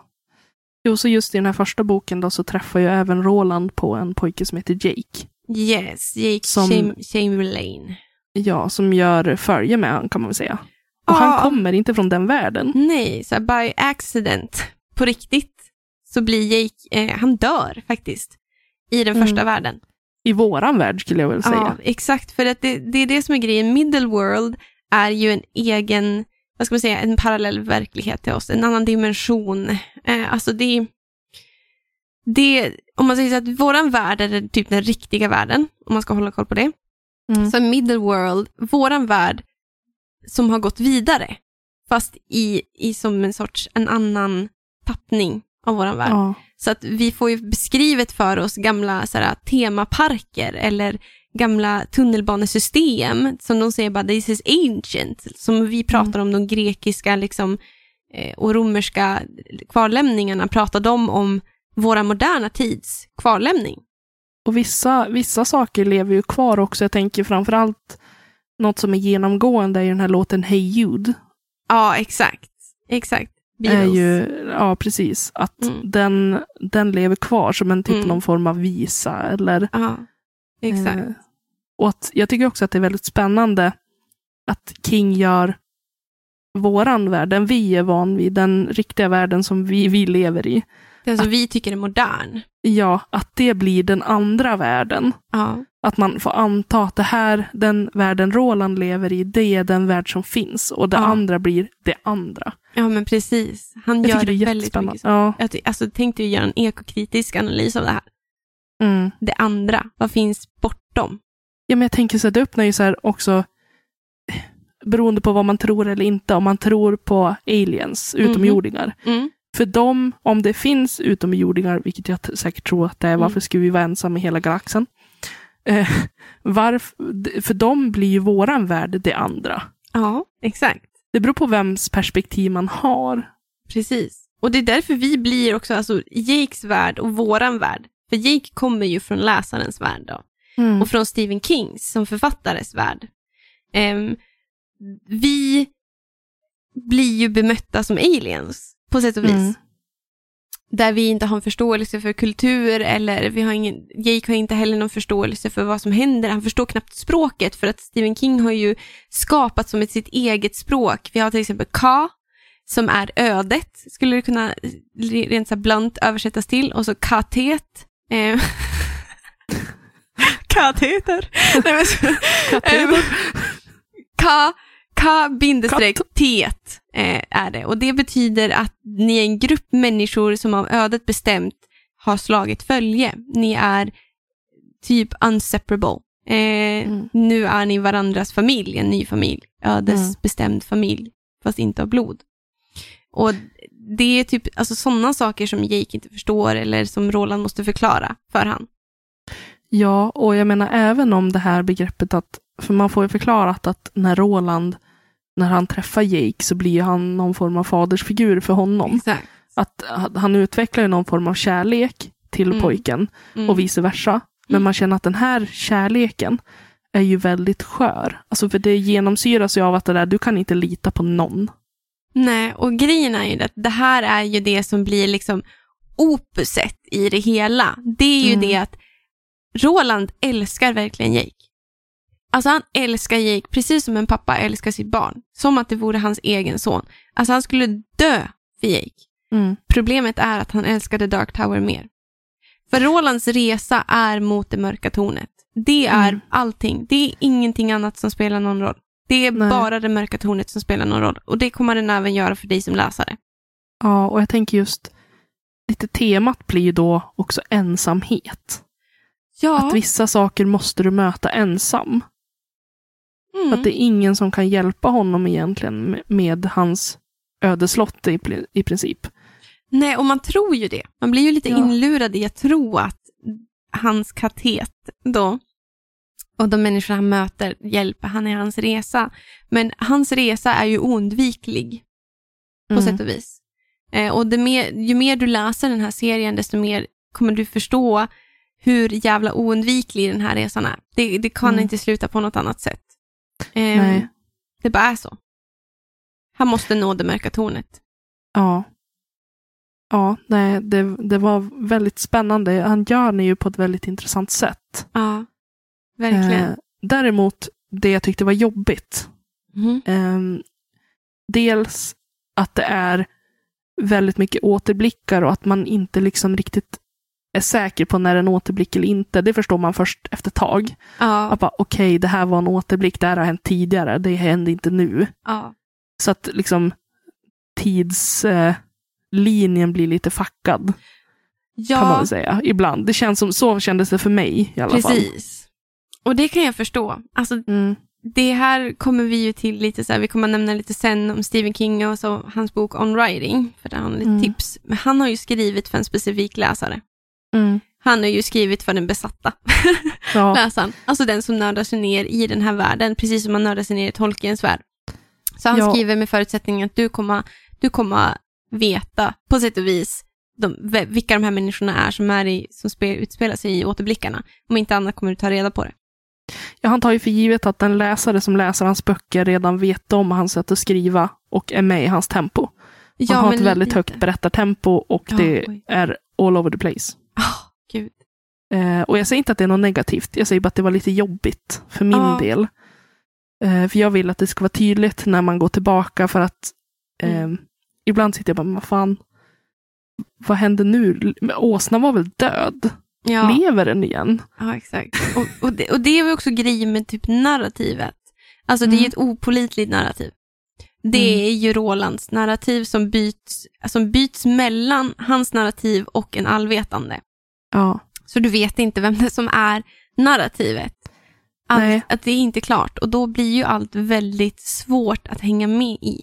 Jo, så just i den här första boken då så träffar ju även Roland på en pojke som heter Jake. Yes, Jake Som- Cham- Chamberlain. Ja, som gör följe med han kan man väl säga. Och Ja. han kommer inte från den världen. Nej, så by accident, på riktigt, så blir Jake, eh, han dör faktiskt i den Mm. första världen. I våran värld skulle jag väl säga. Ja, exakt. För att det, det är det som är grejen. Middle World är ju en egen, vad ska man säga, en parallell verklighet till oss. En annan dimension. Eh, alltså det, det, om man säger så att våran värld är typ den riktiga världen, om man ska hålla koll på det. Mm. Så Middle World, våran värld, som har gått vidare. Fast i, i som en sorts, en annan tappning av våran värld. Ja. Så att vi får ju beskrivet för oss gamla så här, temaparker eller gamla tunnelbanesystem som de säger bara this is ancient. Som vi pratar om de grekiska liksom, eh, och romerska kvarlämningarna pratar de om våra moderna tids kvarlämning. Och vissa, vissa saker lever ju kvar också. Jag tänker framförallt något som är genomgående i den här låten Hey Jude. Ja, exakt. Exakt. Är ju, ja, precis. Att Mm. den, den lever kvar som en typ Mm. någon form av visa. Eller, Ja, exakt. Eh, och att, jag tycker också att det är väldigt spännande att King gör våran värld, den vi är van vid, den riktiga världen som vi, vi lever i. Den som vi tycker är modern. Ja, att det blir den andra världen. Ja, Att man får anta att det här, den världen Roland lever i, det är den värld som finns. Och det Ja. andra blir det andra. ja men precis. Han Jag gör det väldigt mycket. Ja. Jag alltså, tänkte ju göra en ekokritisk analys av det här. Mm. Det andra, vad finns bortom? ja, men jag tänker så att det öppnar ju så här också, beroende på vad man tror eller inte, om man tror på aliens, utomjordingar. Mm. För dem, om det finns utomjordingar, vilket jag säkert tror att det är, Mm. varför skulle vi vara ensamma i hela galaxen? Eh, varf, d- för dem blir ju våran värld det andra. Ja, exakt. Det beror på vems perspektiv man har. Precis. Och det är därför vi blir också, alltså Jakes värld och våran värld. För Jake kommer ju från läsarens värld då. Mm. och från Stephen Kings som författares värld. Ehm, vi blir ju bemötta som aliens på sätt och vis. Mm. Där vi inte har en förståelse för kultur eller vi har ingen, Jake har inte heller någon förståelse för vad som händer. Han förstår knappt språket för att Stephen King har ju skapat som ett sitt eget språk. Vi har till exempel Ka som är ödet, skulle det kunna rent så blunt översättas till. Och så katet. Eh, kateter. Nej, men så- Kateter. Ehm, Ka, ka bindestreck tet eh, är det. Och det betyder att ni är en grupp människor som av ödet bestämt har slagit följe. Ni är typ unseparable. Eh, Mm. Nu är ni varandras familj, en ny familj. Ödesbestämd familj, fast inte av blod. Och det är typ alltså sådana saker som Jake inte förstår eller som Roland måste förklara för han. Ja, och jag menar även om det här begreppet att, för man får ju förklarat att när Roland, när han träffar Jake så blir han någon form av fadersfigur för honom. Exakt. Att han utvecklar någon form av kärlek till Mm. pojken Mm. och vice versa. Men Mm. man känner att den här kärleken är ju väldigt skör. Alltså för det genomsyras ju av att det där, du kan inte lita på någon. Nej, och grejen är ju att det här är ju det som blir liksom opuset i det hela. Det är ju Mm. det att Roland älskar verkligen Jake. Alltså han älskar Jake precis som en pappa älskar sitt barn. Som att det vore hans egen son. Alltså han skulle dö för Jake. Mm. Problemet är att han älskade Dark Tower mer. För Rolands resa är mot det mörka tornet. Det är Mm. allting. Det är ingenting annat som spelar någon roll. Det är Nej. bara det mörka tornet som spelar någon roll. Och det kommer den även göra för dig som läsare. Ja, och jag tänker just, lite temat blir ju då också ensamhet. Ja. Att vissa saker måste du möta ensam. Mm. Att det är ingen som kan hjälpa honom egentligen med, med hans ödeslott i, princip. Nej, och man tror ju det. Man blir ju lite Ja. inlurad i att tro att hans katet då och de människor han möter hjälper han i hans resa. Men hans resa är ju oundviklig på Mm. sätt och vis. Eh, och mer, ju mer du läser den här serien, desto mer kommer du förstå hur jävla oundviklig den här resan är. Det, det kan Mm. inte sluta på något annat sätt. Eh, Nej. Det bara är så. Han måste nå det mörka tornet. Ja. Ja, nej, det, det var väldigt spännande. Han gör det ju på ett väldigt intressant sätt. Ja, verkligen. Eh, däremot, det jag tyckte var jobbigt. Mhm. Eh, dels att det är väldigt mycket återblickar och att man inte liksom riktigt är säker på när en återblick eller inte. Det förstår man först efter ett tag. Ja, Att bara, okej, det här var en återblick, det här har hänt tidigare, det hände inte nu. ja. Så att liksom tidslinjen eh, blir lite fackad, kan man ja väl säga, ibland. Det känns som, så kändes det för mig i alla fall. precis. Och det kan jag förstå. Alltså, Mm. det här kommer vi ju till lite så här, vi kommer nämna lite sen om Stephen King och så hans bok On Writing, för där har han lite Mm. tips. Men han har ju skrivit för en specifik läsare. Mm. Han har ju skrivit för den besatta Ja. läsaren. Alltså den som nördar sig ner i den här världen, precis som man nördar sig ner i Tolkiens värld. Så han Ja. skriver med förutsättningen att du kommer, du kommer veta på sätt och vis de, vilka de här människorna är som, är i, som spe, utspelar sig i återblickarna. Om inte annat kommer du ta reda på det. Ja, han tar ju för givet att den läsare som läser hans böcker redan vet om hans sätt att skriva och är med i hans tempo. Han har ett väldigt lite. högt berättartempo och Ja, det oj. är all over the place. Ah, gud. Eh, och jag säger inte att det är något negativt, jag säger bara att det var lite jobbigt för min Ja. del. Eh, för jag vill att det ska vara tydligt när man går tillbaka för att eh, Mm. ibland sitter jag bara, men vad fan, vad händer nu? Åsnan var väl död? Ja. Lever den igen? Ja, exakt. Och, och, det, och det är väl också grejen med typ narrativet. Alltså det är Mm. ett opolitligt narrativ. Det Mm. är ju Rolands narrativ som byts, som byts mellan hans narrativ och en allvetande. Ja. Så du vet inte vem det som är narrativet. Nej. Att, det är inte klart och då blir ju allt väldigt svårt att hänga med i.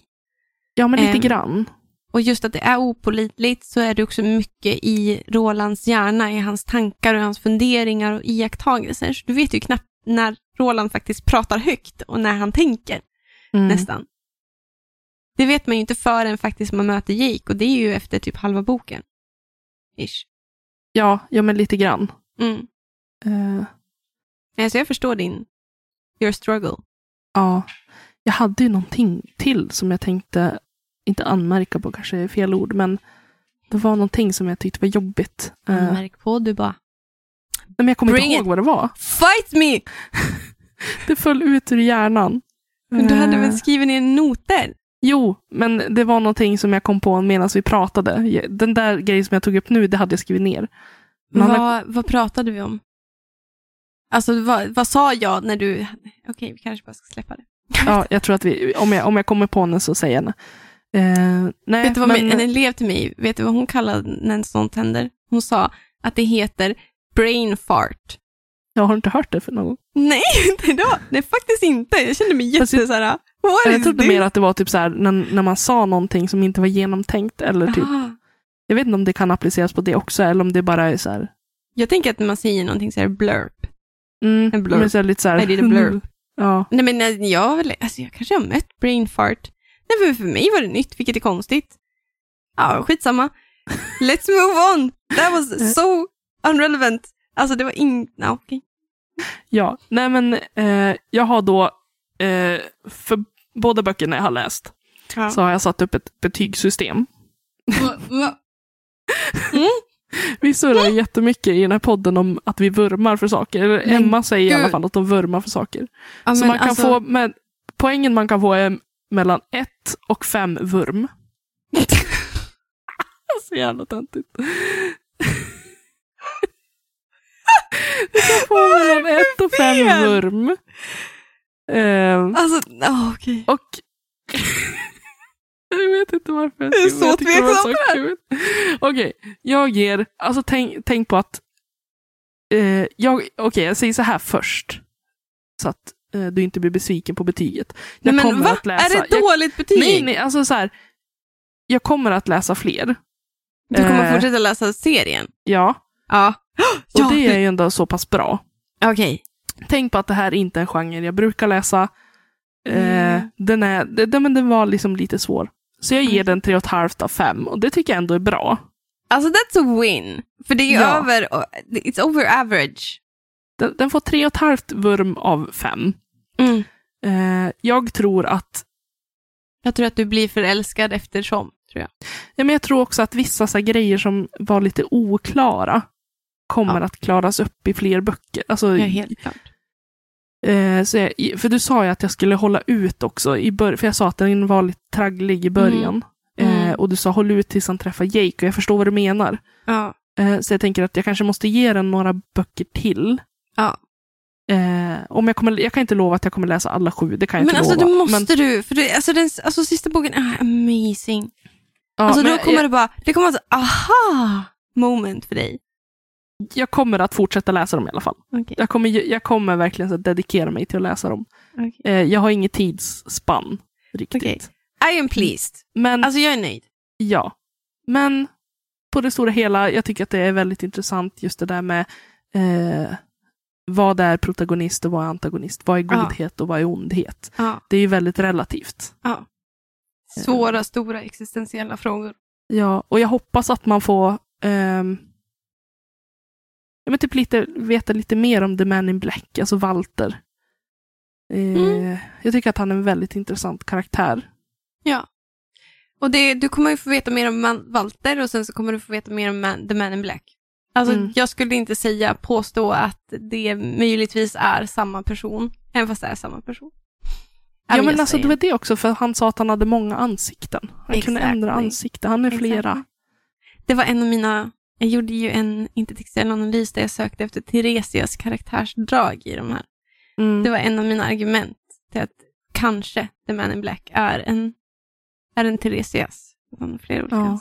Ja, men lite Ehm, grann. Och just att det är opolitligt så är det också mycket i Rolands hjärna, i hans tankar och hans funderingar och iakttagelser. Så du vet ju knappt när Roland faktiskt pratar högt och när han tänker, Mm. nästan. Det vet man ju inte förrän faktiskt man möter Jake och det är ju efter typ halva boken. Ish. Ja, ja, men lite grann. Mm. Eh, Alltså jag förstår din, your struggle. ja. Jag hade ju någonting till som jag tänkte, inte anmärka på kanske är fel ord, men det var någonting som jag tyckte var jobbigt. Eh, Märk på du bara, nej, men jag kommer Bring inte ihåg it. vad det var. fight me! Det föll ut ur hjärnan. Men du hade Eh, väl skrivit ner noter? Jo, men det var någonting som jag kom på medan vi pratade. Den där grejen som jag tog upp nu, det hade jag skrivit ner. Han har- Vad, vad pratade vi om? Alltså vad, vad sa jag när du... Okej, vi kanske bara ska släppa det. Ja, jag tror att vi, om jag, om jag kommer på den så säger jag. Eh, nej, vet du vad men, en elev till mig, vet du vad hon kallade när sånt händer? Hon sa att det heter brain fart. jag har inte hört det för någon. Nej, inte då. Nej, faktiskt inte. Jag kände mig Fast jätte här. What Jag trodde this? mer att det var typ så här när, när man sa någonting som inte var genomtänkt. Eller typ, jag vet inte om det kan appliceras på det också, eller om det bara är så här. Jag tänker att när man säger någonting så här blurp. Mm, En blurb. men så lite så här, I did a blurb. Ja, Nej, men jag, alltså, jag kanske har mött brain fart. Nej, för, för mig var det nytt, vilket är konstigt. Ja, skitsamma. Let's move on. That was so unrelevant. Alltså det var in... Ja, okej. ja. nej men eh, jag har då, eh, för båda böckerna jag har läst, Ja. så har jag satt upp ett betygssystem. Va- Vi surrar jättemycket i den här podden om att vi vurmar för saker. Eller Men Emma säger i alla gud. fall att de vurmar för saker. Ja, så men man kan alltså, få, med, poängen man kan få är mellan ett och fem vurm. så jävla töntigt. Du kan få mellan ett och fem vurm. Ehm, Alltså, okej. och jag vet inte varför. Jag är så det tveksam så kul. Okej, jag ger, alltså tänk, tänk på att, eh, jag, okej jag säger så här först. Så att eh, du inte blir besviken på betyget. Jag Nej, men kommer va? att läsa. Är det ett dåligt betyg? nej, nej, alltså så här. Jag kommer att läsa fler. Du kommer Eh. fortsätta läsa serien? Ja, Ja. och ja, det är ju ändå så pass bra. Okej. Tänk på att det här inte är en genre jag brukar läsa. Eh, Mm. den, är, men den var liksom lite svår. Så jag ger Mm. den 3,5 av 5 och det tycker jag ändå är bra. Alltså that's a win. För det är ju Ja. över, it's over average. Den, den får 3,5 vurm av 5. Mm. Eh, jag tror att, Jag tror att du blir förälskad eftersom, tror jag. ja, men jag tror också att vissa så grejer som var lite oklara kommer Ja. att klaras upp i fler böcker. Alltså, Ja, helt klart. Eh, så jag, för du sa ju att jag skulle hålla ut också, i bör- för jag sa att den var lite tragglig i början. Mm. Eh, och du sa håll ut tills han träffar Jake och jag förstår vad du menar. Ja. Eh, så jag tänker att jag kanske måste ge den några böcker till. ja. Eh, om jag, kommer, jag kan inte lova att jag kommer läsa alla sju, det kan jag Men inte alltså lova. det måste men, du, för det, alltså, den, alltså sista boken är amazing. ja, alltså men då jag- kommer det bara, det kommer att aha moment för dig. Jag kommer att fortsätta läsa dem i alla fall. Okej. Jag kommer, jag kommer verkligen så att dedikera mig till att läsa dem. okej. Eh, jag har inget tidsspann riktigt. Okej. I am pleased. Men Alltså jag är nöjd. ja. Men på det stora hela, jag tycker att det är väldigt intressant just det där med eh, vad är protagonist och vad är antagonist? Vad är godhet och vad är ondhet? Ja. Det är ju väldigt relativt. ja. Svåra, stora existentiella frågor. Ja, och jag hoppas att man får ehm, ja, men typ lite, veta lite mer om The Man in Black, alltså Walter. Eh, Mm. Jag tycker att han är en väldigt intressant karaktär. Ja. Och det, du kommer ju få veta mer om man, Walter och sen så kommer du få veta mer om man, The Man in Black. Alltså Mm. jag skulle inte säga, påstå att det möjligtvis är samma person, även fast det är samma person. Ja, men alltså säger. det var det också, för han sa att han hade många ansikten. Han kunde Exactly. ändra ansikte, han är flera. Exakt. Det var en av mina, jag gjorde ju en intellektuell analys där jag sökte efter Theresias karaktärsdrag i de här. Mm. Det var en av mina argument till att kanske The Man in Black är en, är en Theresias. Har flera olika Ja.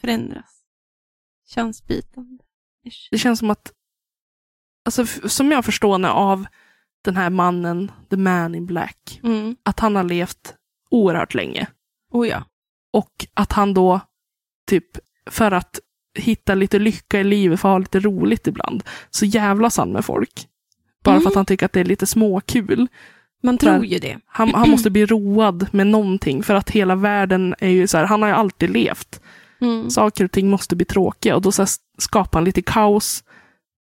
Förändras. Könsbytande. Det känns som att, alltså, som jag förstår nu av den här mannen, The Man in Black, Mm. att han har levt oerhört länge. Oh ja. Och att han då, typ, för att hitta lite lycka i livet, för att ha lite roligt ibland, så jävlas han med folk. Bara för Mm. att han tycker att det är lite småkul. Man Där. tror ju det. Han, han måste bli road med någonting, för att hela världen är ju så här, han har ju alltid levt. Mm. Saker och ting måste bli tråkiga och då så här skapar han lite kaos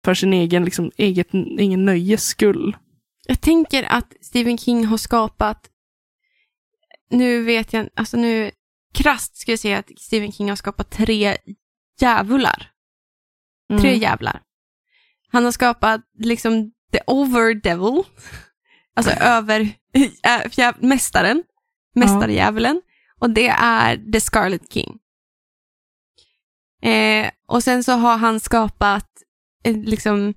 för sin egen, liksom, eget, egen nöjes skull. Jag tänker att Stephen King har skapat, nu vet jag, alltså nu, krasst ska jag säga att Stephen King har skapat tre djävular. Mm. Tre jävlar. Han har skapat liksom the over devil, alltså över äh, mästaren, mästardjävulen, och det är the Scarlet King. Eh, och sen så har han skapat eh, liksom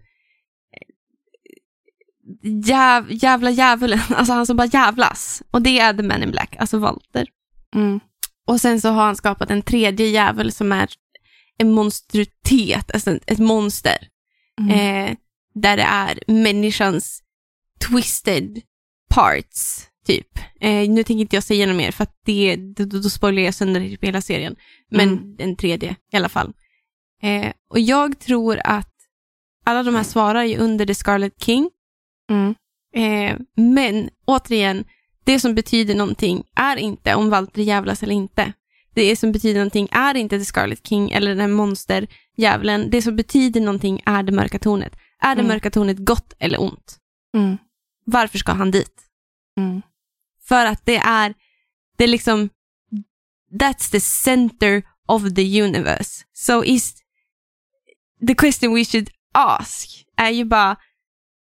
jäv, jävla djävulen, alltså han som bara jävlas. Och det är The Man in Black, alltså Walter. Mm. Och sen så har han skapat en tredje djävul som är en monstruitet, alltså ett monster. Mm. Eh, där det är människans twisted parts, typ. Eh, nu tänker inte jag säga något mer för att det, då, då spoilar jag sönder typ hela serien. Men Mm. en tredje i alla fall. Eh, och jag tror att alla de här svarar ju under The Scarlet King. Mm. Eh, men återigen, det som betyder någonting är inte om Walter jävlas eller inte. Det som betyder någonting är inte The Scarlet King eller den här monsterdjävulen. Det som betyder någonting är det mörka tornet. Är det Mm. mörka tornet gott eller ont? Mm. Varför ska han dit? Mm. För att det är, det är liksom, that's the center of the universe. So is, the question we should ask är ju bara,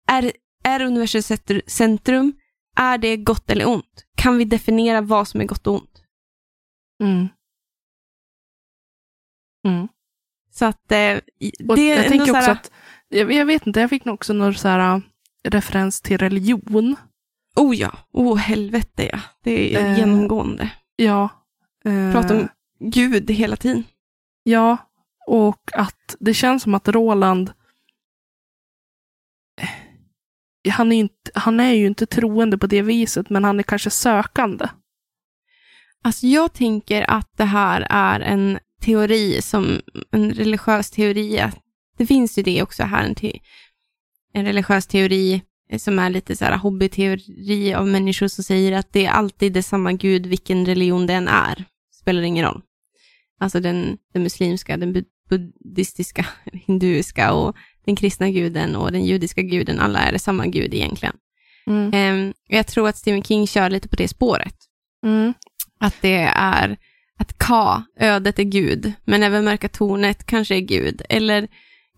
är, är universums centrum, är det gott eller ont? Kan vi definiera vad som är gott och ont? Mm. Mm. Så att eh, i- Och det är jag tänker så också här, att, jag, jag vet inte, jag fick nog också någon så här, äh, referens till religion. oh ja, oh helvete ja, det är Eh, genomgående. Ja. eh, Prata om Gud hela tiden. Ja, och att det känns som att Roland, eh, han är, inte, han är ju inte troende på det viset, men han är kanske sökande. Alltså jag tänker att det här är en teori som, en religiös teori. Det finns ju det också här, en, te, en religiös teori som är lite så här hobbyteori av människor som säger att det är alltid det samma gud vilken religion det än är. Spelar ingen roll. Alltså den, den muslimska, den bud- buddhistiska, hinduiska och den kristna guden och den judiska guden, alla är det samma gud egentligen. Mm. Ehm, jag tror att Stephen King kör lite på det spåret. Mm. Att det är att Ka, ödet är Gud, men även mörka tornet kanske är Gud. Eller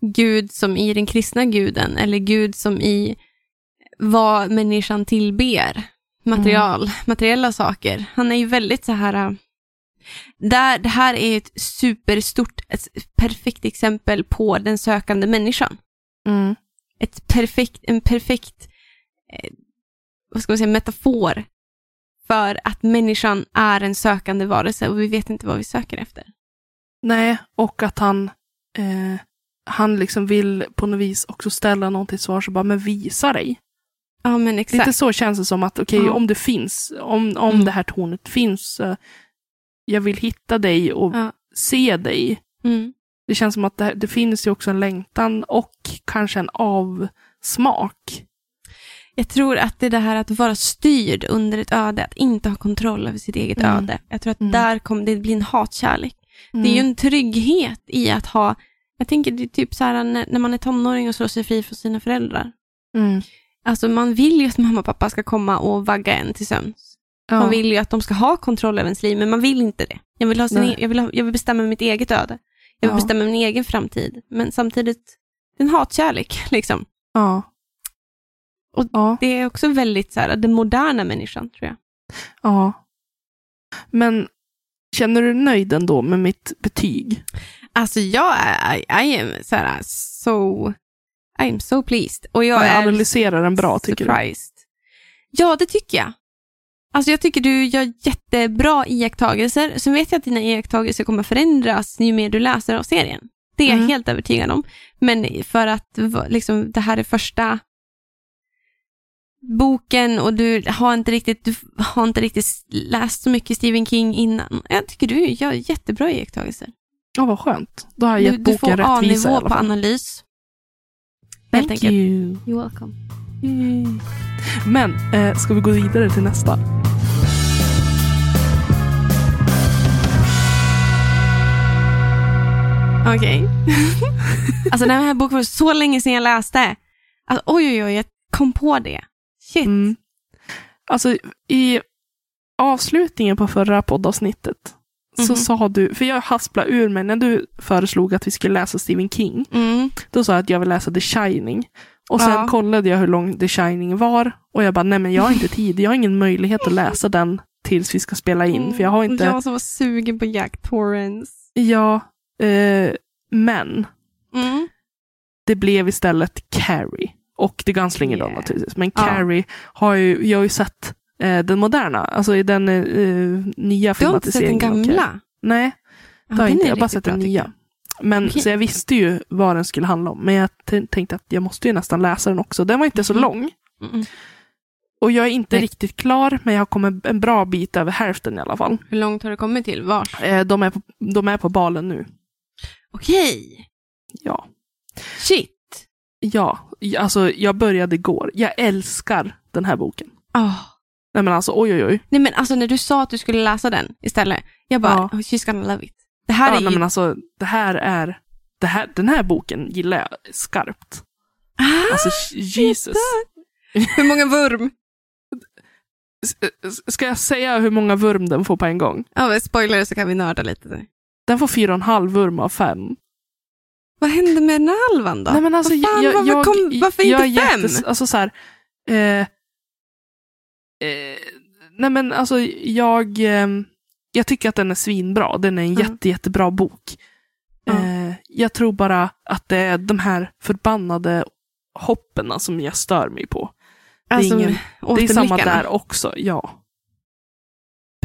Gud som i den kristna guden, eller Gud som i vad människan tillber. Material, materiella saker. Han är ju väldigt så här... äh, Där, det här är ett superstort, ett perfekt exempel på den sökande människan. Mm. Ett perfekt, en perfekt, eh, vad ska man säga, metafor för att människan är en sökande varelse och vi vet inte vad vi söker efter. Nej, och att han, eh, han liksom vill på något vis också ställa någon till svar, så bara, men visa dig. Ja, men exakt. Lite så känns det som att, okej, Ja. om det finns, om, om Mm. det här tornet finns, eh, jag vill hitta dig och Ja. se dig. Mm. Det känns som att det, det finns ju också en längtan och kanske en avsmak. Jag tror att det är det här att vara styrd under ett öde, att inte ha kontroll över sitt eget Mm. öde. Jag tror att Mm. där kommer det bli en hatkärlek. Det är ju en trygghet i att ha, jag tänker det är typ så här när, när man är tonåring och slår sig fri från sina föräldrar. Mm. Alltså man vill ju att mamma och pappa ska komma och vagga en till sömns. Ja. Man vill ju att de ska ha kontroll över ens liv, men man vill inte det. Jag vill, ha sin e- jag vill, ha, jag vill bestämma mitt eget öde. Jag vill Ja. bestämma min egen framtid. Men samtidigt, det är en hatkärlek. Liksom. Ja. Och ja. Det är också väldigt så här, den moderna människan, tror jag. Ja. Men känner du dig nöjd ändå med mitt betyg? Alltså jag är, I, am så här, so, I am so pleased. Och jag Jag är analyserar den bra, tycker du? Ja, det tycker jag. Alltså jag tycker du gör jättebra iakttagelser. Sen vet jag att dina iakttagelser kommer förändras ju mer du läser av serien. Det är jag Mm. helt övertygad om. Men för att liksom, det här är första boken och du har inte riktigt, du har inte riktigt läst så mycket Stephen King innan. Jag tycker du gör jättebra iakttagelser. Ja, vad skönt. Då har jag Du, gett du boken får rättvisa i A-nivå alla på analys. Helt Thank enkelt. you. You're welcome. Men, eh, ska vi gå vidare till nästa? Okej. alltså den här boken var så länge sedan jag läste. Alltså, oj, oj, oj, jag kom på det. Shit. Mm. Alltså, i avslutningen på förra poddavsnittet så Mhm. sa du, för jag hasplade ur mig när du föreslog att vi skulle läsa Stephen King. Mm. Då sa jag att jag vill läsa The Shining. Och sen Ja. kollade jag hur lång The Shining var. Och jag bara, nej men jag har inte tid. Jag har ingen möjlighet att läsa den tills vi ska spela in. För jag har inte... Jag som var sugen på Jack Torrance. Ja, eh, men Mm. det blev istället Carrie. Och The Gunslinger då Yeah. naturligtvis. Men. Carrie har ju, jag har ju sett eh, den moderna, alltså i den eh, nya Du har inte sett den filmatiseringen. gamla? Nej, det har jag inte. Jag har bara sett den nya. Men, Okej. Så jag visste ju vad den skulle handla om. Men jag tänkte att jag måste ju nästan läsa den också. Den var inte så Mhm. lång. Mm. Och jag är inte Nej. riktigt klar, men jag har kommit en bra bit över hälften i alla fall. Hur långt har du kommit till? Vars? Eh, de, är på, de är på balen nu. Okej. Ja. Shit. Ja, alltså jag började igår. Jag älskar den här boken. Oh. Nej men alltså oj oj oj. Nej men alltså när du sa att du skulle läsa den istället. Jag bara, Ja. oh, she's gonna love it. Det här Ja, är nej, ju... men alltså det här är, det här, den här boken gillar jag skarpt. ah, Alltså Jesus. hur många vurm? S- Ska jag säga hur många vurm den får på en gång? Ja, men spoiler så kan vi nörda lite. Den får fyra och en halv vurm av fem. Vad hände med den här halvan då? Nej men alltså Vad fan, jag, varför, jag, kom, varför jag inte är fem? jättes- alltså så här, eh, eh, nej men alltså jag, eh, jag tycker att den är svinbra. Den är en Ja. jätte, jättebra bok. Eh, jag tror bara att det är de här förbannade hopperna som jag stör mig på. alltså, ingen- Det är samma där också, ja.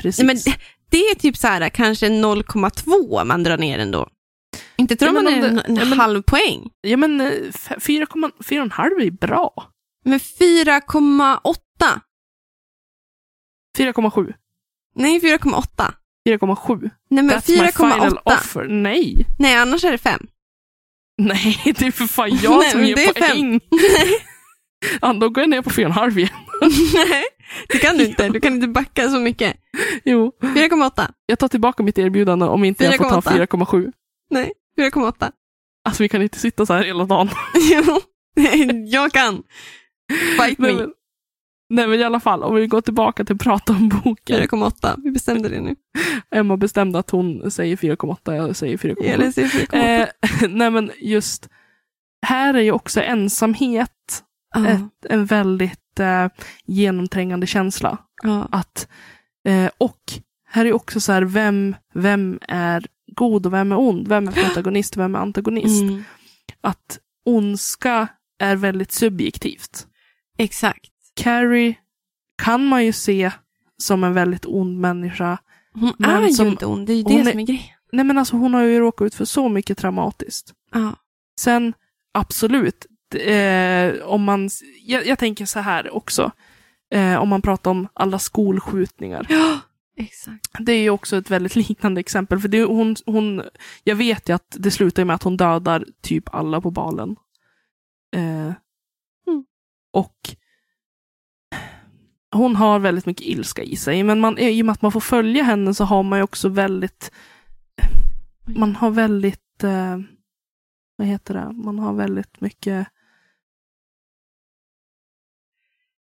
Precis. Nej, men det, det är typ så här, kanske 0,2 man drar ner ändå. Inte tror man om är en, det- en ja, men- halv poäng. Ja men eh, f- 4,5 4,5 är bra. Men 4,8. 4,7. Nej, 4,8. 4,7. Nej, men That's my final 4,8. offer. Nej. Nej, annars är det 5. Nej, det är för fan jag Nej, som ger det poäng. Ja, då går jag ner på 4,5 igen. Nej, det kan du inte. Du kan inte backa så mycket. Jo, 4,8. jag tar tillbaka mitt erbjudande om inte jag får ta 4,8. 4,7. Nej, 4,8. Alltså vi kan inte sitta så här hela dagen. Jo, jag kan. Fight Nej, me. men, nej men i alla fall, om vi går tillbaka till att prata om boken. 4,8. Vi bestämde det nu. Emma bestämde att hon säger 4,8, jag säger 4,7. Elin säger 4,8. Eh, nej men just, här är ju också ensamhet Ja, ett, en väldigt eh, genomträngande känsla. ja. Att, eh, och här är också så här, vem, vem är god och vem är ond? Vem är protagonist och vem är antagonist? Mm, Att ondska är väldigt subjektivt. exakt. Carrie kan man ju se som en väldigt ond människa. Hon är som- ju inte ond, det är ju det är- som är grejen. Nej men alltså hon har ju råkat ut för så mycket traumatiskt. Ja. Sen absolut, eh, om man, jag, jag tänker så här också, eh, om man pratar om alla skolskjutningar. Ja, exakt. Det är ju också ett väldigt liknande exempel. För det, hon, hon, jag vet ju att det slutar med att hon dödar typ alla på balen. Eh, Mm. Och hon har väldigt mycket ilska i sig. Men man, i och med att man får följa henne så har man ju också väldigt... Man har väldigt... Eh, vad heter det? Man har väldigt mycket...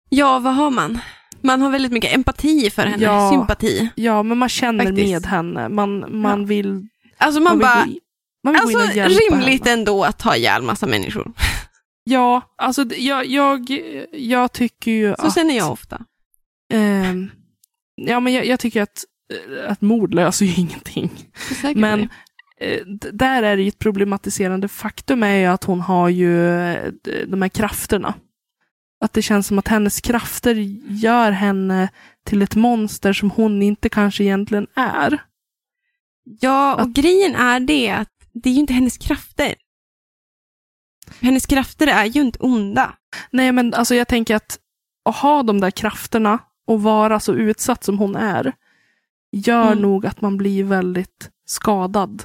Ja, vad har man? Man har väldigt mycket empati för henne, Ja. sympati. Ja, men man känner Faktiskt. med henne. Man, man Ja. vill... Alltså man, vill bara, in- man vill alltså rimligt henne. ändå att ta ihjäl massa människor. Ja, alltså jag, jag, jag tycker ju Så att... känner jag ofta. ehm, ja, men jag, jag tycker att, eh, att mord löser ju ingenting. Men eh, där är det ju ett problematiserande faktum är ju att hon har ju eh, de här krafterna. Att det känns som att hennes krafter gör henne till ett monster som hon inte kanske egentligen är. Ja, och grejen är det att det är ju inte hennes krafter. Hennes krafter är ju inte onda. Nej, men alltså jag tänker att att ha de där krafterna och vara så utsatt som hon är gör Mm. nog att man blir väldigt skadad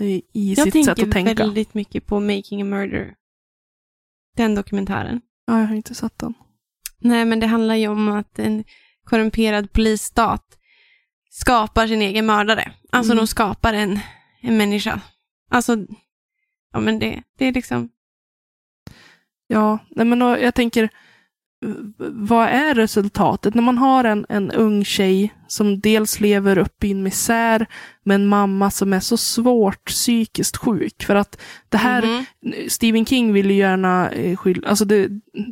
i, i Jag sitt sätt tänker att tänka. väldigt mycket på Making a Murder. Den dokumentären. Ja, jag har inte sett den. Nej, men det handlar ju om att en korrumperad polisstat skapar sin egen mördare. Alltså Mm. de skapar en, en människa. Alltså, ja men det, det är liksom, Ja, nej men jag tänker, vad är resultatet när man har en, en ung tjej som dels lever upp i en misär med en mamma som är så svårt psykiskt sjuk? För att det här, Mhm. Stephen King vill ju gärna eh, skylla, alltså det,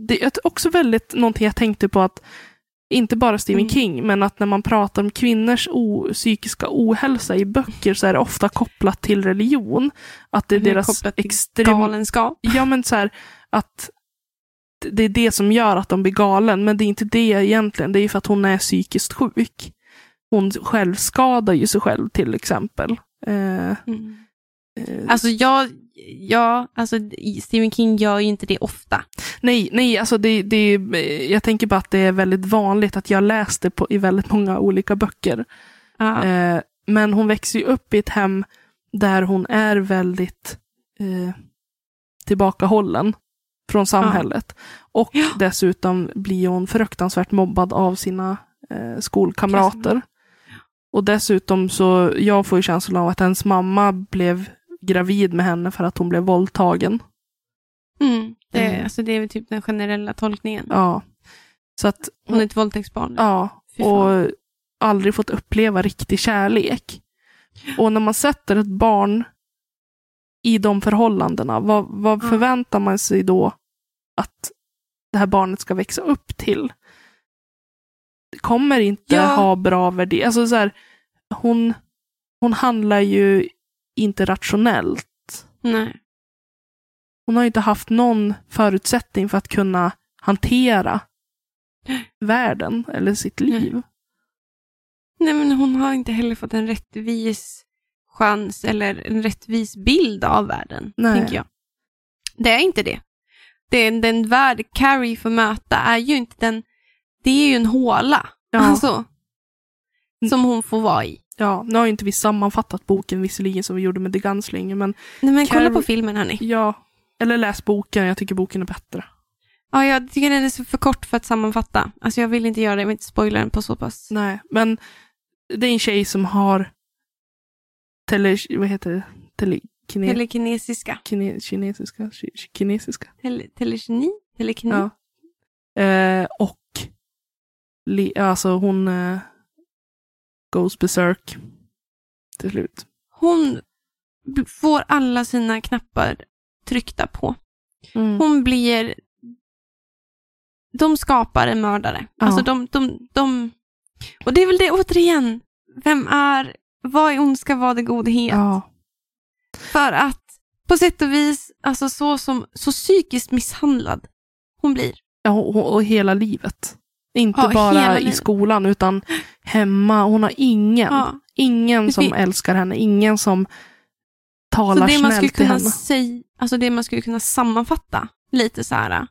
det är också väldigt någonting jag tänkte på att inte bara Stephen Mm. King, men att när man pratar om kvinnors psykiska ohälsa i böcker så är det ofta kopplat till religion. Att det är Det är deras kopplat till extrem... galenskap. Ja, men så här att det är det som gör att de blir galen, men det är inte det egentligen. Det är för att hon är psykiskt sjuk. Hon själv skadar ju sig själv till exempel. Eh, Mm. eh, Alltså jag, ja, alltså Stephen King gör ju inte det ofta. nej, nej, alltså det, det, jag tänker bara att det är väldigt vanligt att jag läste på, i väldigt många olika böcker. Ja. Eh, men hon växer ju upp i ett hem där hon är väldigt eh, tillbakahållen från samhället. Och Ja. dessutom blir hon fruktansvärt mobbad av sina eh, skolkamrater. Och dessutom så, jag får ju känslan av att hennes mamma blev gravid med henne för att hon blev våldtagen. Mm. Det, Mm. alltså, det är väl typ den generella tolkningen. Ja. Så att, Hon är ett våldtäktsbarn. ja, och aldrig fått uppleva riktig kärlek. Och när man sätter ett barn i de förhållandena, vad, vad Ja. förväntar man sig då att det här barnet ska växa upp till? Kommer inte Ja. ha bra värderingar. Alltså så här, hon, hon handlar ju inte rationellt. Nej. Hon har inte haft någon förutsättning för att kunna hantera världen eller sitt Nej. liv. Nej, men hon har inte heller fått en rättvis chans eller en rättvis bild av världen, Nej. tänker jag. Det är inte det. Den, den värld Carrie får möta är ju inte den, det är ju en håla. Ja. Alltså, som hon får vara i. Ja, nu har ju inte vi sammanfattat boken visserligen som vi gjorde med The Gunslinger, men Nej, men kolla Carrie- på filmen hörni. ja, eller läs boken, jag tycker boken är bättre. Ja, jag tycker den är för kort för att sammanfatta. Alltså jag vill inte göra det, jag vill inte spoila den på så pass. Nej, men det är en tjej som har tele, vad heter det? Telekine, Telekinesiska. kine, kinesiska, ki- kinesiska. Tele, telekini? Telekini? Ja. Eh, och li, alltså hon eh, goes berserk till slut. Hon får alla sina knappar tryckta på. Mm. Hon blir... De skapar en mördare. Ja. Alltså de, de, de... Och det är väl det återigen. Vem är... Vad är ondska, vad är godhet? Ja. För att på sätt och vis, alltså så, som, så psykiskt misshandlad hon blir. Ja, och, och hela livet. Inte Ja, bara i skolan, utan hemma. Hon har ingen. Ja. Ingen som älskar henne. Ingen som Så talar det man skulle snällt till kunna henne. säga, alltså det man skulle kunna sammanfatta lite så här.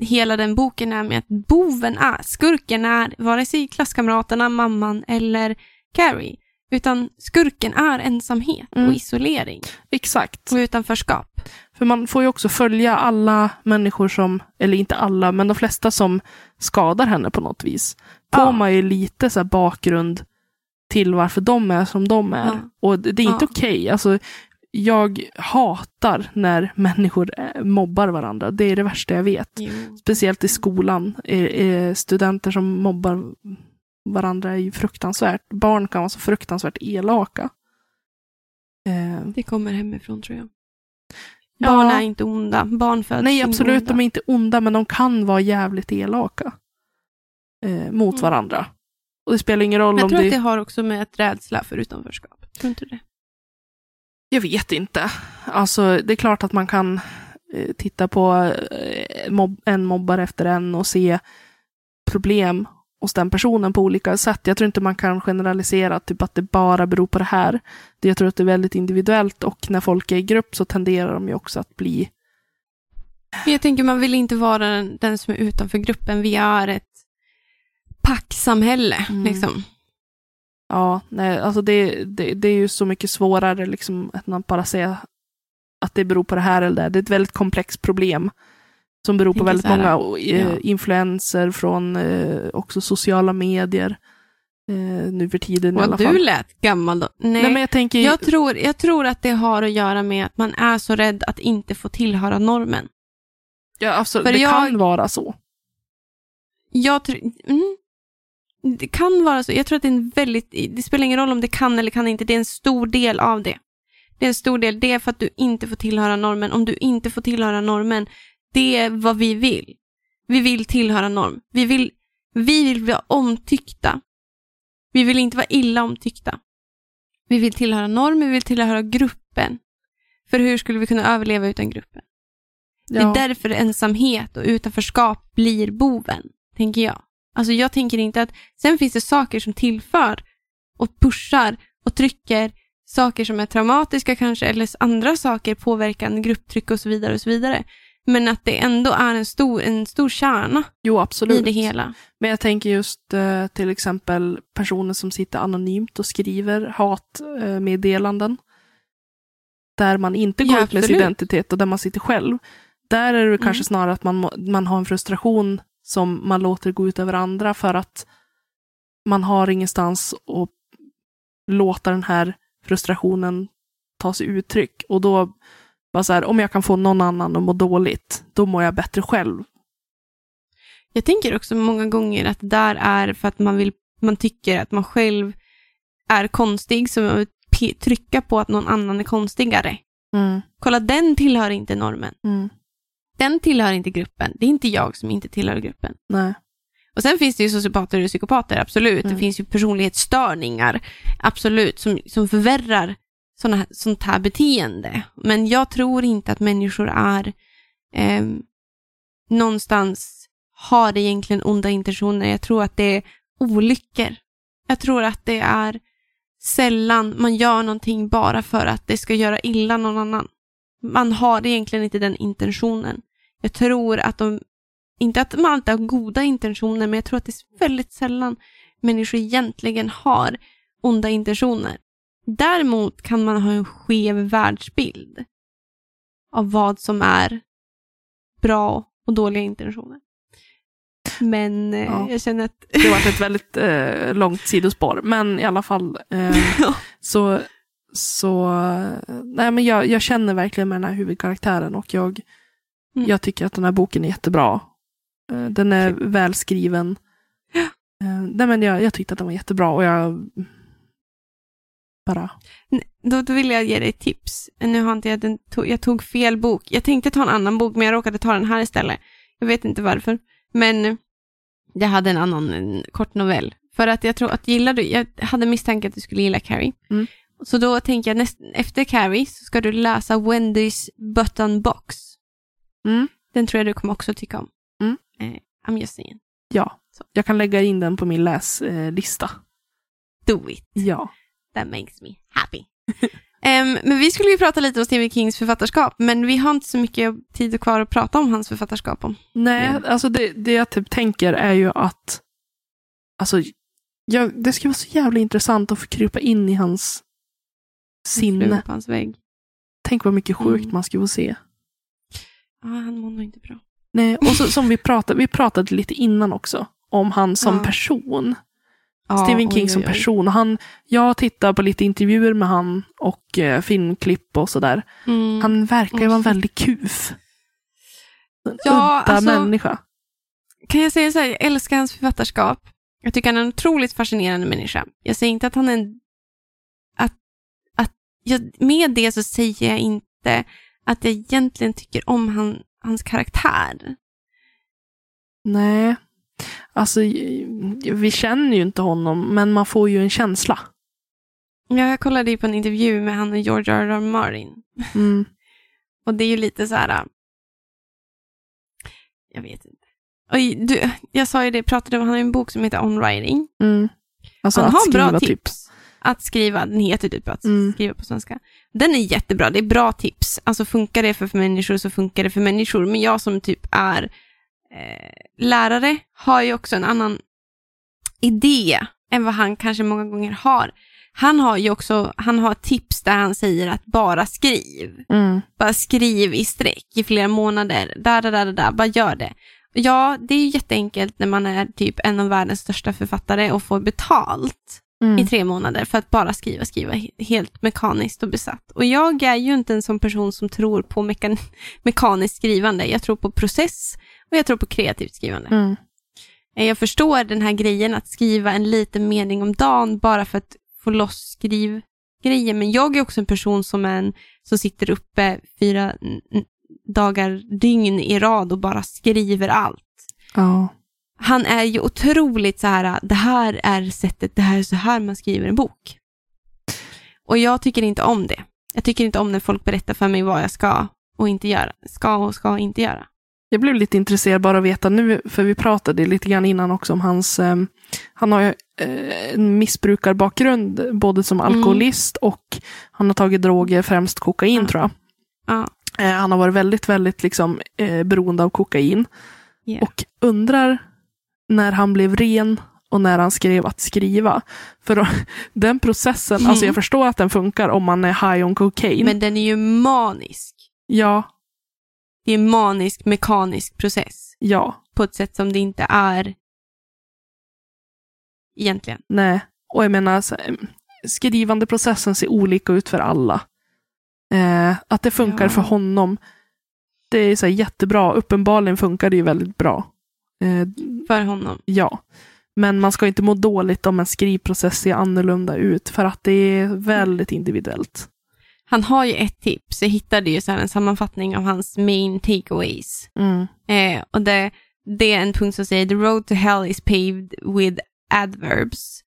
Hela den boken är med att boven är, skurken är vare sig klasskamraterna, mamman eller Carrie. Utan skurken är ensamhet Mm. och isolering Exakt. och utanförskap. För man får ju också följa alla människor som, eller inte alla, men de flesta som skadar henne på något vis. Får Ja. man ju lite så här bakgrund till varför de är som de är. Ja. Och det det är inte Ja. okej. Alltså, jag hatar när människor eh, mobbar varandra. Det är det värsta jag vet. Jo. Speciellt i skolan. Eh, eh, Studenter som mobbar varandra är ju fruktansvärt. Barn kan vara så fruktansvärt elaka. Eh, Det kommer hemifrån tror jag. Ja. Barn är inte onda. Barn föds Nej, absolut. onda. De är inte onda, men de kan vara jävligt elaka. Eh, mot Mm. varandra. Och det spelar ingen roll Men jag om tror det... att det har också med ett rädsla för utanförskap. Tror inte det? Jag vet inte. Alltså, det är klart att man kan eh, titta på eh, mobb en mobbare efter en och se problem hos den personen på olika sätt. Jag tror inte man kan generalisera typ att det bara beror på det här. Jag tror att det är väldigt individuellt och när folk är i grupp så tenderar de ju också att bli... Jag tänker man vill inte vara den, den som är utanför gruppen. Vi är ett packsamhälle. Mm. Liksom. Ja, nej, alltså det, det, det är ju så mycket svårare liksom att man bara säger att det beror på det här eller det. Det är ett väldigt komplext problem som beror på väldigt många eh, ja. influenser från eh, också sociala medier eh, nu för tiden i alla Och du fall. lät gammal då. Nej, Nej, men jag tänker, jag, tror, jag tror att det har att göra med att man är så rädd att inte få tillhöra normen. ja, alltså, för det jag- kan vara så. Jag tror... Mm, det kan vara så. Jag tror att det är en väldigt... Det spelar ingen roll om det kan eller kan inte. Det är en stor del av det. Det är en stor del. Det är för att du inte får tillhöra normen. Om du inte får tillhöra normen, det är vad vi vill. Vi vill tillhöra norm. Vi vill, vi vill vara omtyckta. Vi vill inte vara illa omtyckta. Vi vill tillhöra norm, vi vill tillhöra gruppen. För hur skulle vi kunna överleva utan gruppen? Det Ja. är därför ensamhet och utanförskap blir boven, tänker jag. Alltså jag tänker inte att, sen finns det saker som tillför och pushar och trycker, saker som är traumatiska kanske, eller andra saker, påverkan, grupptryck och så vidare och så vidare. Men att det ändå är en stor, en stor kärna Jo, absolut. i det hela. Men jag tänker just eh, till exempel personer som sitter anonymt och skriver hatmeddelanden. Där man inte går Ja, ut med sin identitet och där man sitter själv. Där är det Mm. kanske snarare att man, man har en frustration som man låter gå ut över andra för att man har ingenstans att låta den här frustrationen ta sig uttryck. Och då, bara så här, om jag kan få någon annan att må dåligt, då mår jag bättre själv. Jag tänker också många gånger att det där är för att man vill, man tycker att man själv är konstig, så man vill trycka på att någon annan är konstigare. Mm. Kolla, den tillhör inte normen. Mm. Den tillhör inte gruppen. Det är inte jag som inte tillhör gruppen. Nej. Och sen finns det ju sociopater och psykopater, absolut. Mm. Det finns ju personlighetsstörningar, absolut, som, som förvärrar såna, här- sånt här beteende. Men jag tror inte att människor är eh, någonstans har egentligen onda intentioner. Jag tror att det är olyckor. Jag tror att det är sällan man gör någonting bara för att det ska göra illa någon annan. Man har egentligen inte den intentionen. Jag tror att de, inte att man alltid har goda intentioner, men jag tror att det är väldigt sällan människor egentligen har onda intentioner. Däremot kan man ha en skev världsbild av vad som är bra och dåliga intentioner. Men eh, Ja. jag känner att... Det varit ett väldigt eh, långt sidospår, men i alla fall eh, så, så nej, men jag, jag känner verkligen med den här huvudkaraktären och jag, Mm. jag tycker att den här boken är jättebra. Eh, den är välskriven. Eh, nej, men jag, jag tyckte att den var jättebra och jag bara, Då, då vill jag ge dig tips. Nu har inte jag, den, to, jag tog fel bok. Jag tänkte ta en annan bok, men jag råkade ta den här istället. Jag vet inte varför. Men jag hade en annan en kort novell. För att jag tror att gillar du, jag hade misstanke att du skulle gilla Carrie. Mm. Så då tänker jag näst, efter Carrie så ska du läsa Wendy's Button Box. mm, Den tror jag du kommer också tycka om. Mm. Eh, I'm just saying. ja, jag kan lägga in den på min läslista. Do it. Ja. That makes me happy. Em, men vi skulle ju prata lite om Stephen Kings författarskap, men vi har inte så mycket tid kvar att prata om hans författarskap om. Nej, Ja. alltså det, det jag typ tänker är ju att alltså, jag, det skulle vara så jävla intressant att få krypa in i hans sinne. På hans vägg. Tänk vad mycket sjukt Mm. man skulle få se. Ja, han mår nog inte bra. Nej, och så, som vi pratade, vi pratade lite innan också om han som Ja. person. Stephen King oj, som person. Och han, jag tittar på lite intervjuer med han och eh, filmklipp och sådär. Mm. Han verkar ju vara en väldig kuf. En Ja, udda alltså- människa. Kan jag säga så här, jag älskar hans författarskap. Jag tycker han är en otroligt fascinerande människa. Jag säger inte att han är en... Att, att jag, med det så säger jag inte att jag egentligen tycker om han, hans karaktär. Nej. Alltså, vi känner ju inte honom, men man får ju en känsla. Ja, Jag kollade ju på en intervju med han och George R. R. Martin. Mm. Och det är ju lite så här... äh, Jag vet inte. Oj, du, jag sa ju det, pratade om, han har ju en bok som heter On Writing. Mm. Alltså han har bra typ. tips. Att skriva, den heter typ att Mm. skriva på svenska. Den är jättebra, det är bra tips. Alltså funkar det för, för människor så funkar det för människor. Men jag som typ är eh, lärare har ju också en annan idé än vad han kanske många gånger har. Han har ju också, han har tips där han säger att bara skriv. Mm. Bara skriv i sträck i flera månader. Där, där, där, där. Bara gör det. Ja, det är ju jätteenkelt när man är typ en av världens största författare och får betalt Mm. i tre månader för att bara skriva, skriva he- helt mekaniskt och besatt. Och jag är ju inte en sån person som tror på mekan- mekaniskt skrivande. Jag tror på process och jag tror på kreativt skrivande. Mm. Eh, Jag förstår den här grejen att skriva en liten mening om dagen bara för att få loss skrivgrejer. Men jag är också en person som, en, som sitter uppe fyra dagar, dygn i rad och bara skriver allt. Ja. Han är ju otroligt så här, det här är sättet, det här är så här man skriver en bok. Och jag tycker inte om det. Jag tycker inte om när folk berättar för mig vad jag ska och inte göra. Ska och ska inte göra. Jag blev lite intresserad bara att veta nu, för vi pratade lite grann innan också om hans, eh, han har ju eh, en missbrukarbakgrund både som Mm. alkoholist och han har tagit droger, främst kokain Ja. tror jag. Ja, Eh, han har varit väldigt, väldigt liksom, eh, beroende av kokain. yeah. Och undrar när han blev ren och när han skrev att skriva. För den processen, Mm. alltså jag förstår att den funkar om man är high on cocaine. Men den är ju manisk. Ja, Det är en manisk mekanisk process ja, på ett sätt som det inte är egentligen. nej. Och jag menar, så, eh, skrivandeprocessen ser olika ut för alla. Eh, att det funkar Ja. för honom, det är så jättebra. Uppenbarligen funkar det ju väldigt bra. Eh, För honom. Ja, men man ska inte må dåligt om en skrivprocess ser annorlunda ut för att det är väldigt individuellt. Han har ju ett tips. Jag hittade ju så en sammanfattning av hans main takeaways. Mm. Eh, och det, det är en punkt som säger the road to hell is paved with adverbs.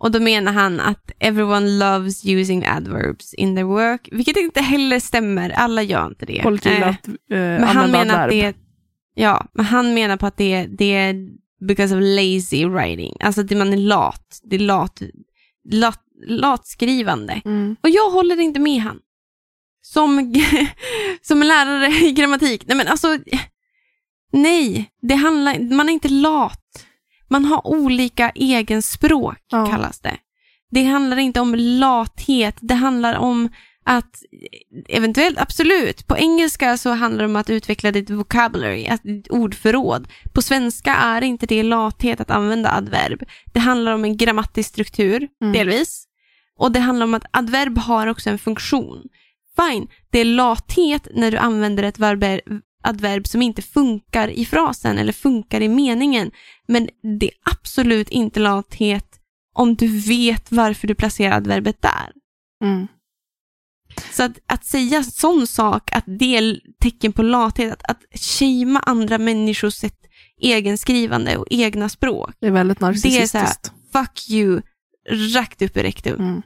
Och då menar han att everyone loves using adverbs in their work, vilket inte heller stämmer. Alla gör inte det. Folk gillar Eh, att eh, men han menar att adverb. det Ja, men han menar på att det, det är because of lazy writing. Alltså att man är lat. Det är lat, lat, latskrivande. Mm. Och jag håller inte med han. Som, som lärare i grammatik. Nej men alltså, nej. Det handlar, man är inte lat. Man har olika egenspråk, Ja. kallas det. Det handlar inte om lathet. Det handlar om att, eventuellt, absolut. På engelska så handlar det om att utveckla ditt vocabulary, att ditt ordförråd. På svenska är inte det lathet att använda adverb. Det handlar om en grammatisk struktur, Mm. delvis. Och det handlar om att adverb har också en funktion. Fine, det är lathet när du använder ett verber, adverb som inte funkar i frasen eller funkar i meningen. Men det är absolut inte lathet om du vet varför du placerar adverbet där. Mm. Så att, att säga sån sak, att det är tecken på lathet, att, att shamea andra människors sätt, egenskrivande och egna språk. Det är väldigt Det är så här, narcissistiskt. fuck you, rakt upp i rektum, Mm.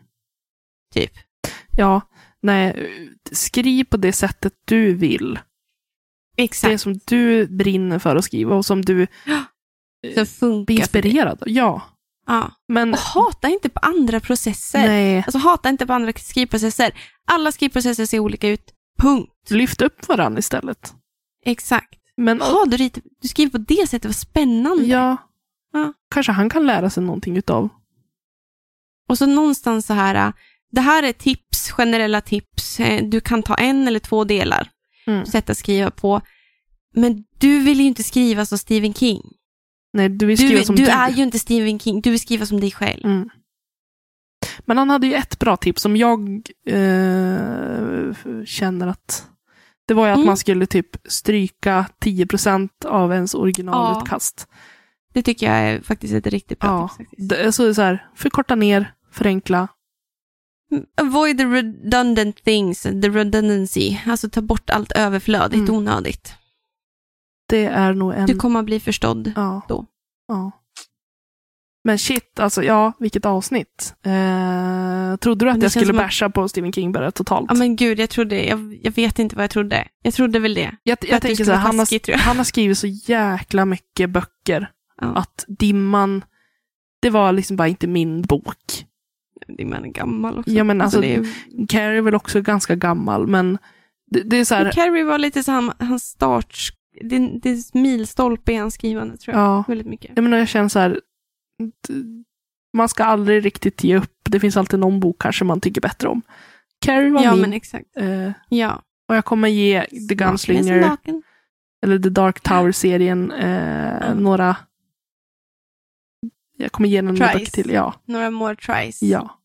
typ. Ja, nej, skriv på det sättet du vill. Exakt. Det som du brinner för att skriva och som du Som blir inspirerad av. Ja, Ja. Men Och hata inte på andra processer. nej, Alltså hata inte på andra skrivprocesser. Alla skrivprocesser ser olika ut. Punkt. lyft upp varandra istället. Exakt. Men Ja, du, du skriver på det sättet, vad spännande. ja, Ja. kanske han kan lära sig någonting utav. Och så någonstans så här, äh, det här är tips, generella tips. Eh, Du kan ta en eller två delar, Mm. sätt att skriva på. Men du vill ju inte skriva som Stephen King. Nej, du vill skriva Du, som du du. är ju inte Stephen King, du vill skriva som dig själv. Mm. Men han hade ju ett bra tips som jag eh, känner att det var ju att Mm. man skulle typ stryka 10% av ens originalutkast. Det tycker jag är faktiskt ett riktigt bra Ja. tips. Faktiskt. Det är så, så här, förkorta ner, förenkla. Mm, Avoid the redundant things, the redundancy. Alltså ta bort allt överflödigt, Mm. onödigt. Det är nog en... Du kommer att bli förstådd. ja. då. Ja. Men shit, alltså ja, vilket avsnitt. Eh, trodde du att jag skulle som att- basha på Stephen King bara totalt? Ja men gud, jag trodde, jag, jag vet inte vad jag trodde. Jag trodde väl det. jag jag tänker så här, han har, taskig, tror jag. han har skrivit så jäkla mycket böcker Ja. att Dimman, det var liksom bara inte min bok. Din man är gammal också. Ja, men alltså, det är, Carrie är väl också ganska gammal, men det, det är så här, Men Carrie var lite så han, hans start, det, det är milstolpe i hans skrivande tror jag. ja, Väldigt mycket. jag menar jag känner så här, man ska aldrig riktigt ge upp. Det finns alltid någon bok kanske man tycker bättre om. Carrie var Ja min, men exakt. eh, Ja. och jag kommer ge The Gunslinger, eller The Dark Tower-serien, eh, Ja. några, jag kommer ge några böcker till. Ja, Några more tries. ja.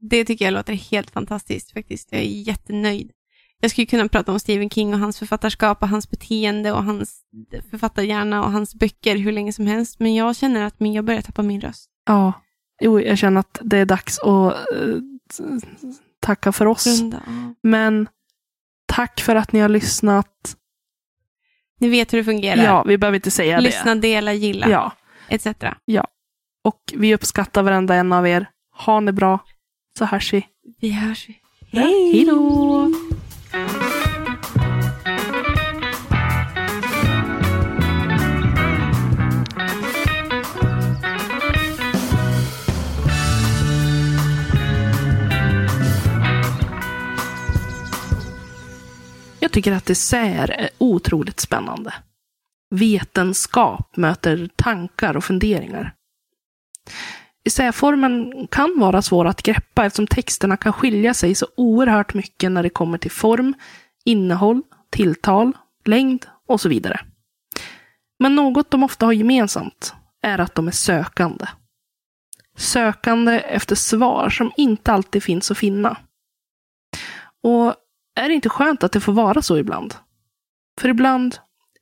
Det tycker jag låter helt fantastiskt faktiskt. Jag är jättenöjd. Jag skulle kunna prata om Stephen King och hans författarskap och hans beteende och hans författarhjärna och hans böcker hur länge som helst. Men jag känner att min, jag börjar tappa min röst. Ja, jo, jag känner att det är dags att t- tacka för oss. Runda. Ja. Men tack för att ni har lyssnat. Ni vet hur det fungerar. Ja, vi behöver inte säga Lyssna, dela, det. gilla, Ja, etc. och vi uppskattar varenda en av er. Ha det bra, så hörs vi. Vi hörs. Hej då! Jag tycker att dessert är otroligt spännande. Vetenskap möter tankar och funderingar. Essäformen kan vara svår att greppa eftersom texterna kan skilja sig så oerhört mycket när det kommer till form, innehåll, tilltal, längd och så vidare. Men något de ofta har gemensamt är att de är sökande. Sökande efter svar som inte alltid finns att finna. Och är det inte skönt att det får vara så ibland? För ibland